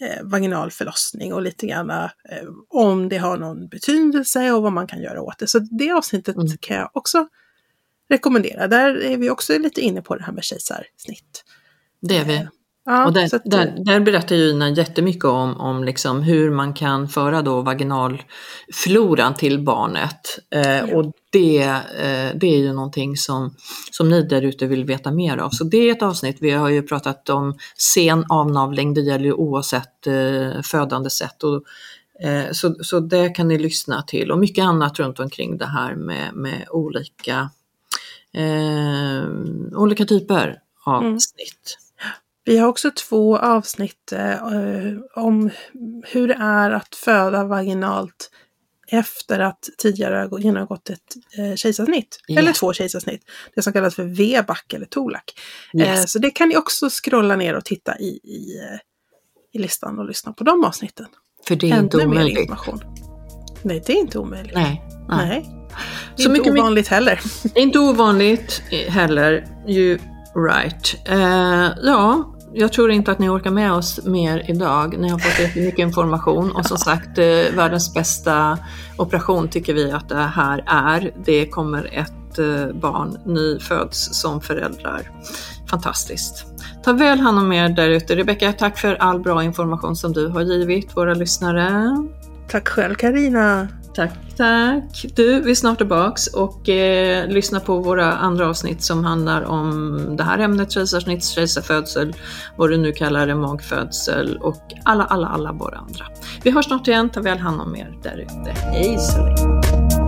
eh, vaginal förlossning och lite grann eh, om det har någon betydelse och vad man kan göra åt det. Så det avsnittet mm. kan jag också rekommendera. Där är vi också lite inne på det här med kejsarsnitt. Det är vi. Ja, och där, att, där, där, berättar ju Ina jättemycket om, om liksom hur man kan föra då vaginalfloran till barnet. Eh, ja. Och det, eh, det är ju någonting som, som ni där ute vill veta mer av. Så det är ett avsnitt, vi har ju pratat om sen avnavling, det gäller ju oavsett eh, födande sätt. Och, eh, så, så det kan ni lyssna till och mycket annat runt omkring det här med, med olika, eh, olika typer av mm. snitt. Vi har också två avsnitt eh, om hur det är att föda vaginalt efter att tidigare genomgått ett eh, kejsarsnitt. Yeah. Eller två kejsarsnitt. Det som kallas för VBAC eller TOLAC. Yes. Eh, så det kan ni också scrolla ner och titta i, i, eh, i listan och lyssna på de avsnitten. För det är Ännu inte omöjligt. Mer information. Nej, det är inte omöjligt. Nej. nej. nej. Det är så inte ovanligt heller. Det är inte ovanligt heller. You right. Uh, ja, jag tror inte att ni orkar med oss mer idag. Ni har fått mycket information och som sagt, eh, världens bästa operation tycker vi att det här är. Det kommer ett eh, barn nyföds som föräldrar. Fantastiskt. Ta väl hand om er där ute. Rebecka, tack för all bra information som du har givit våra lyssnare. Tack själv Karina. Tack, tack. Du, vi är snart tillbaks och eh, lyssna på våra andra avsnitt som handlar om det här ämnet, kejsarsnitt, kejsarfödsel, vad du nu kallar det, magfödsel och alla, alla, alla våra andra. Vi hörs snart igen, ta väl hand om er där ute. Hej så länge.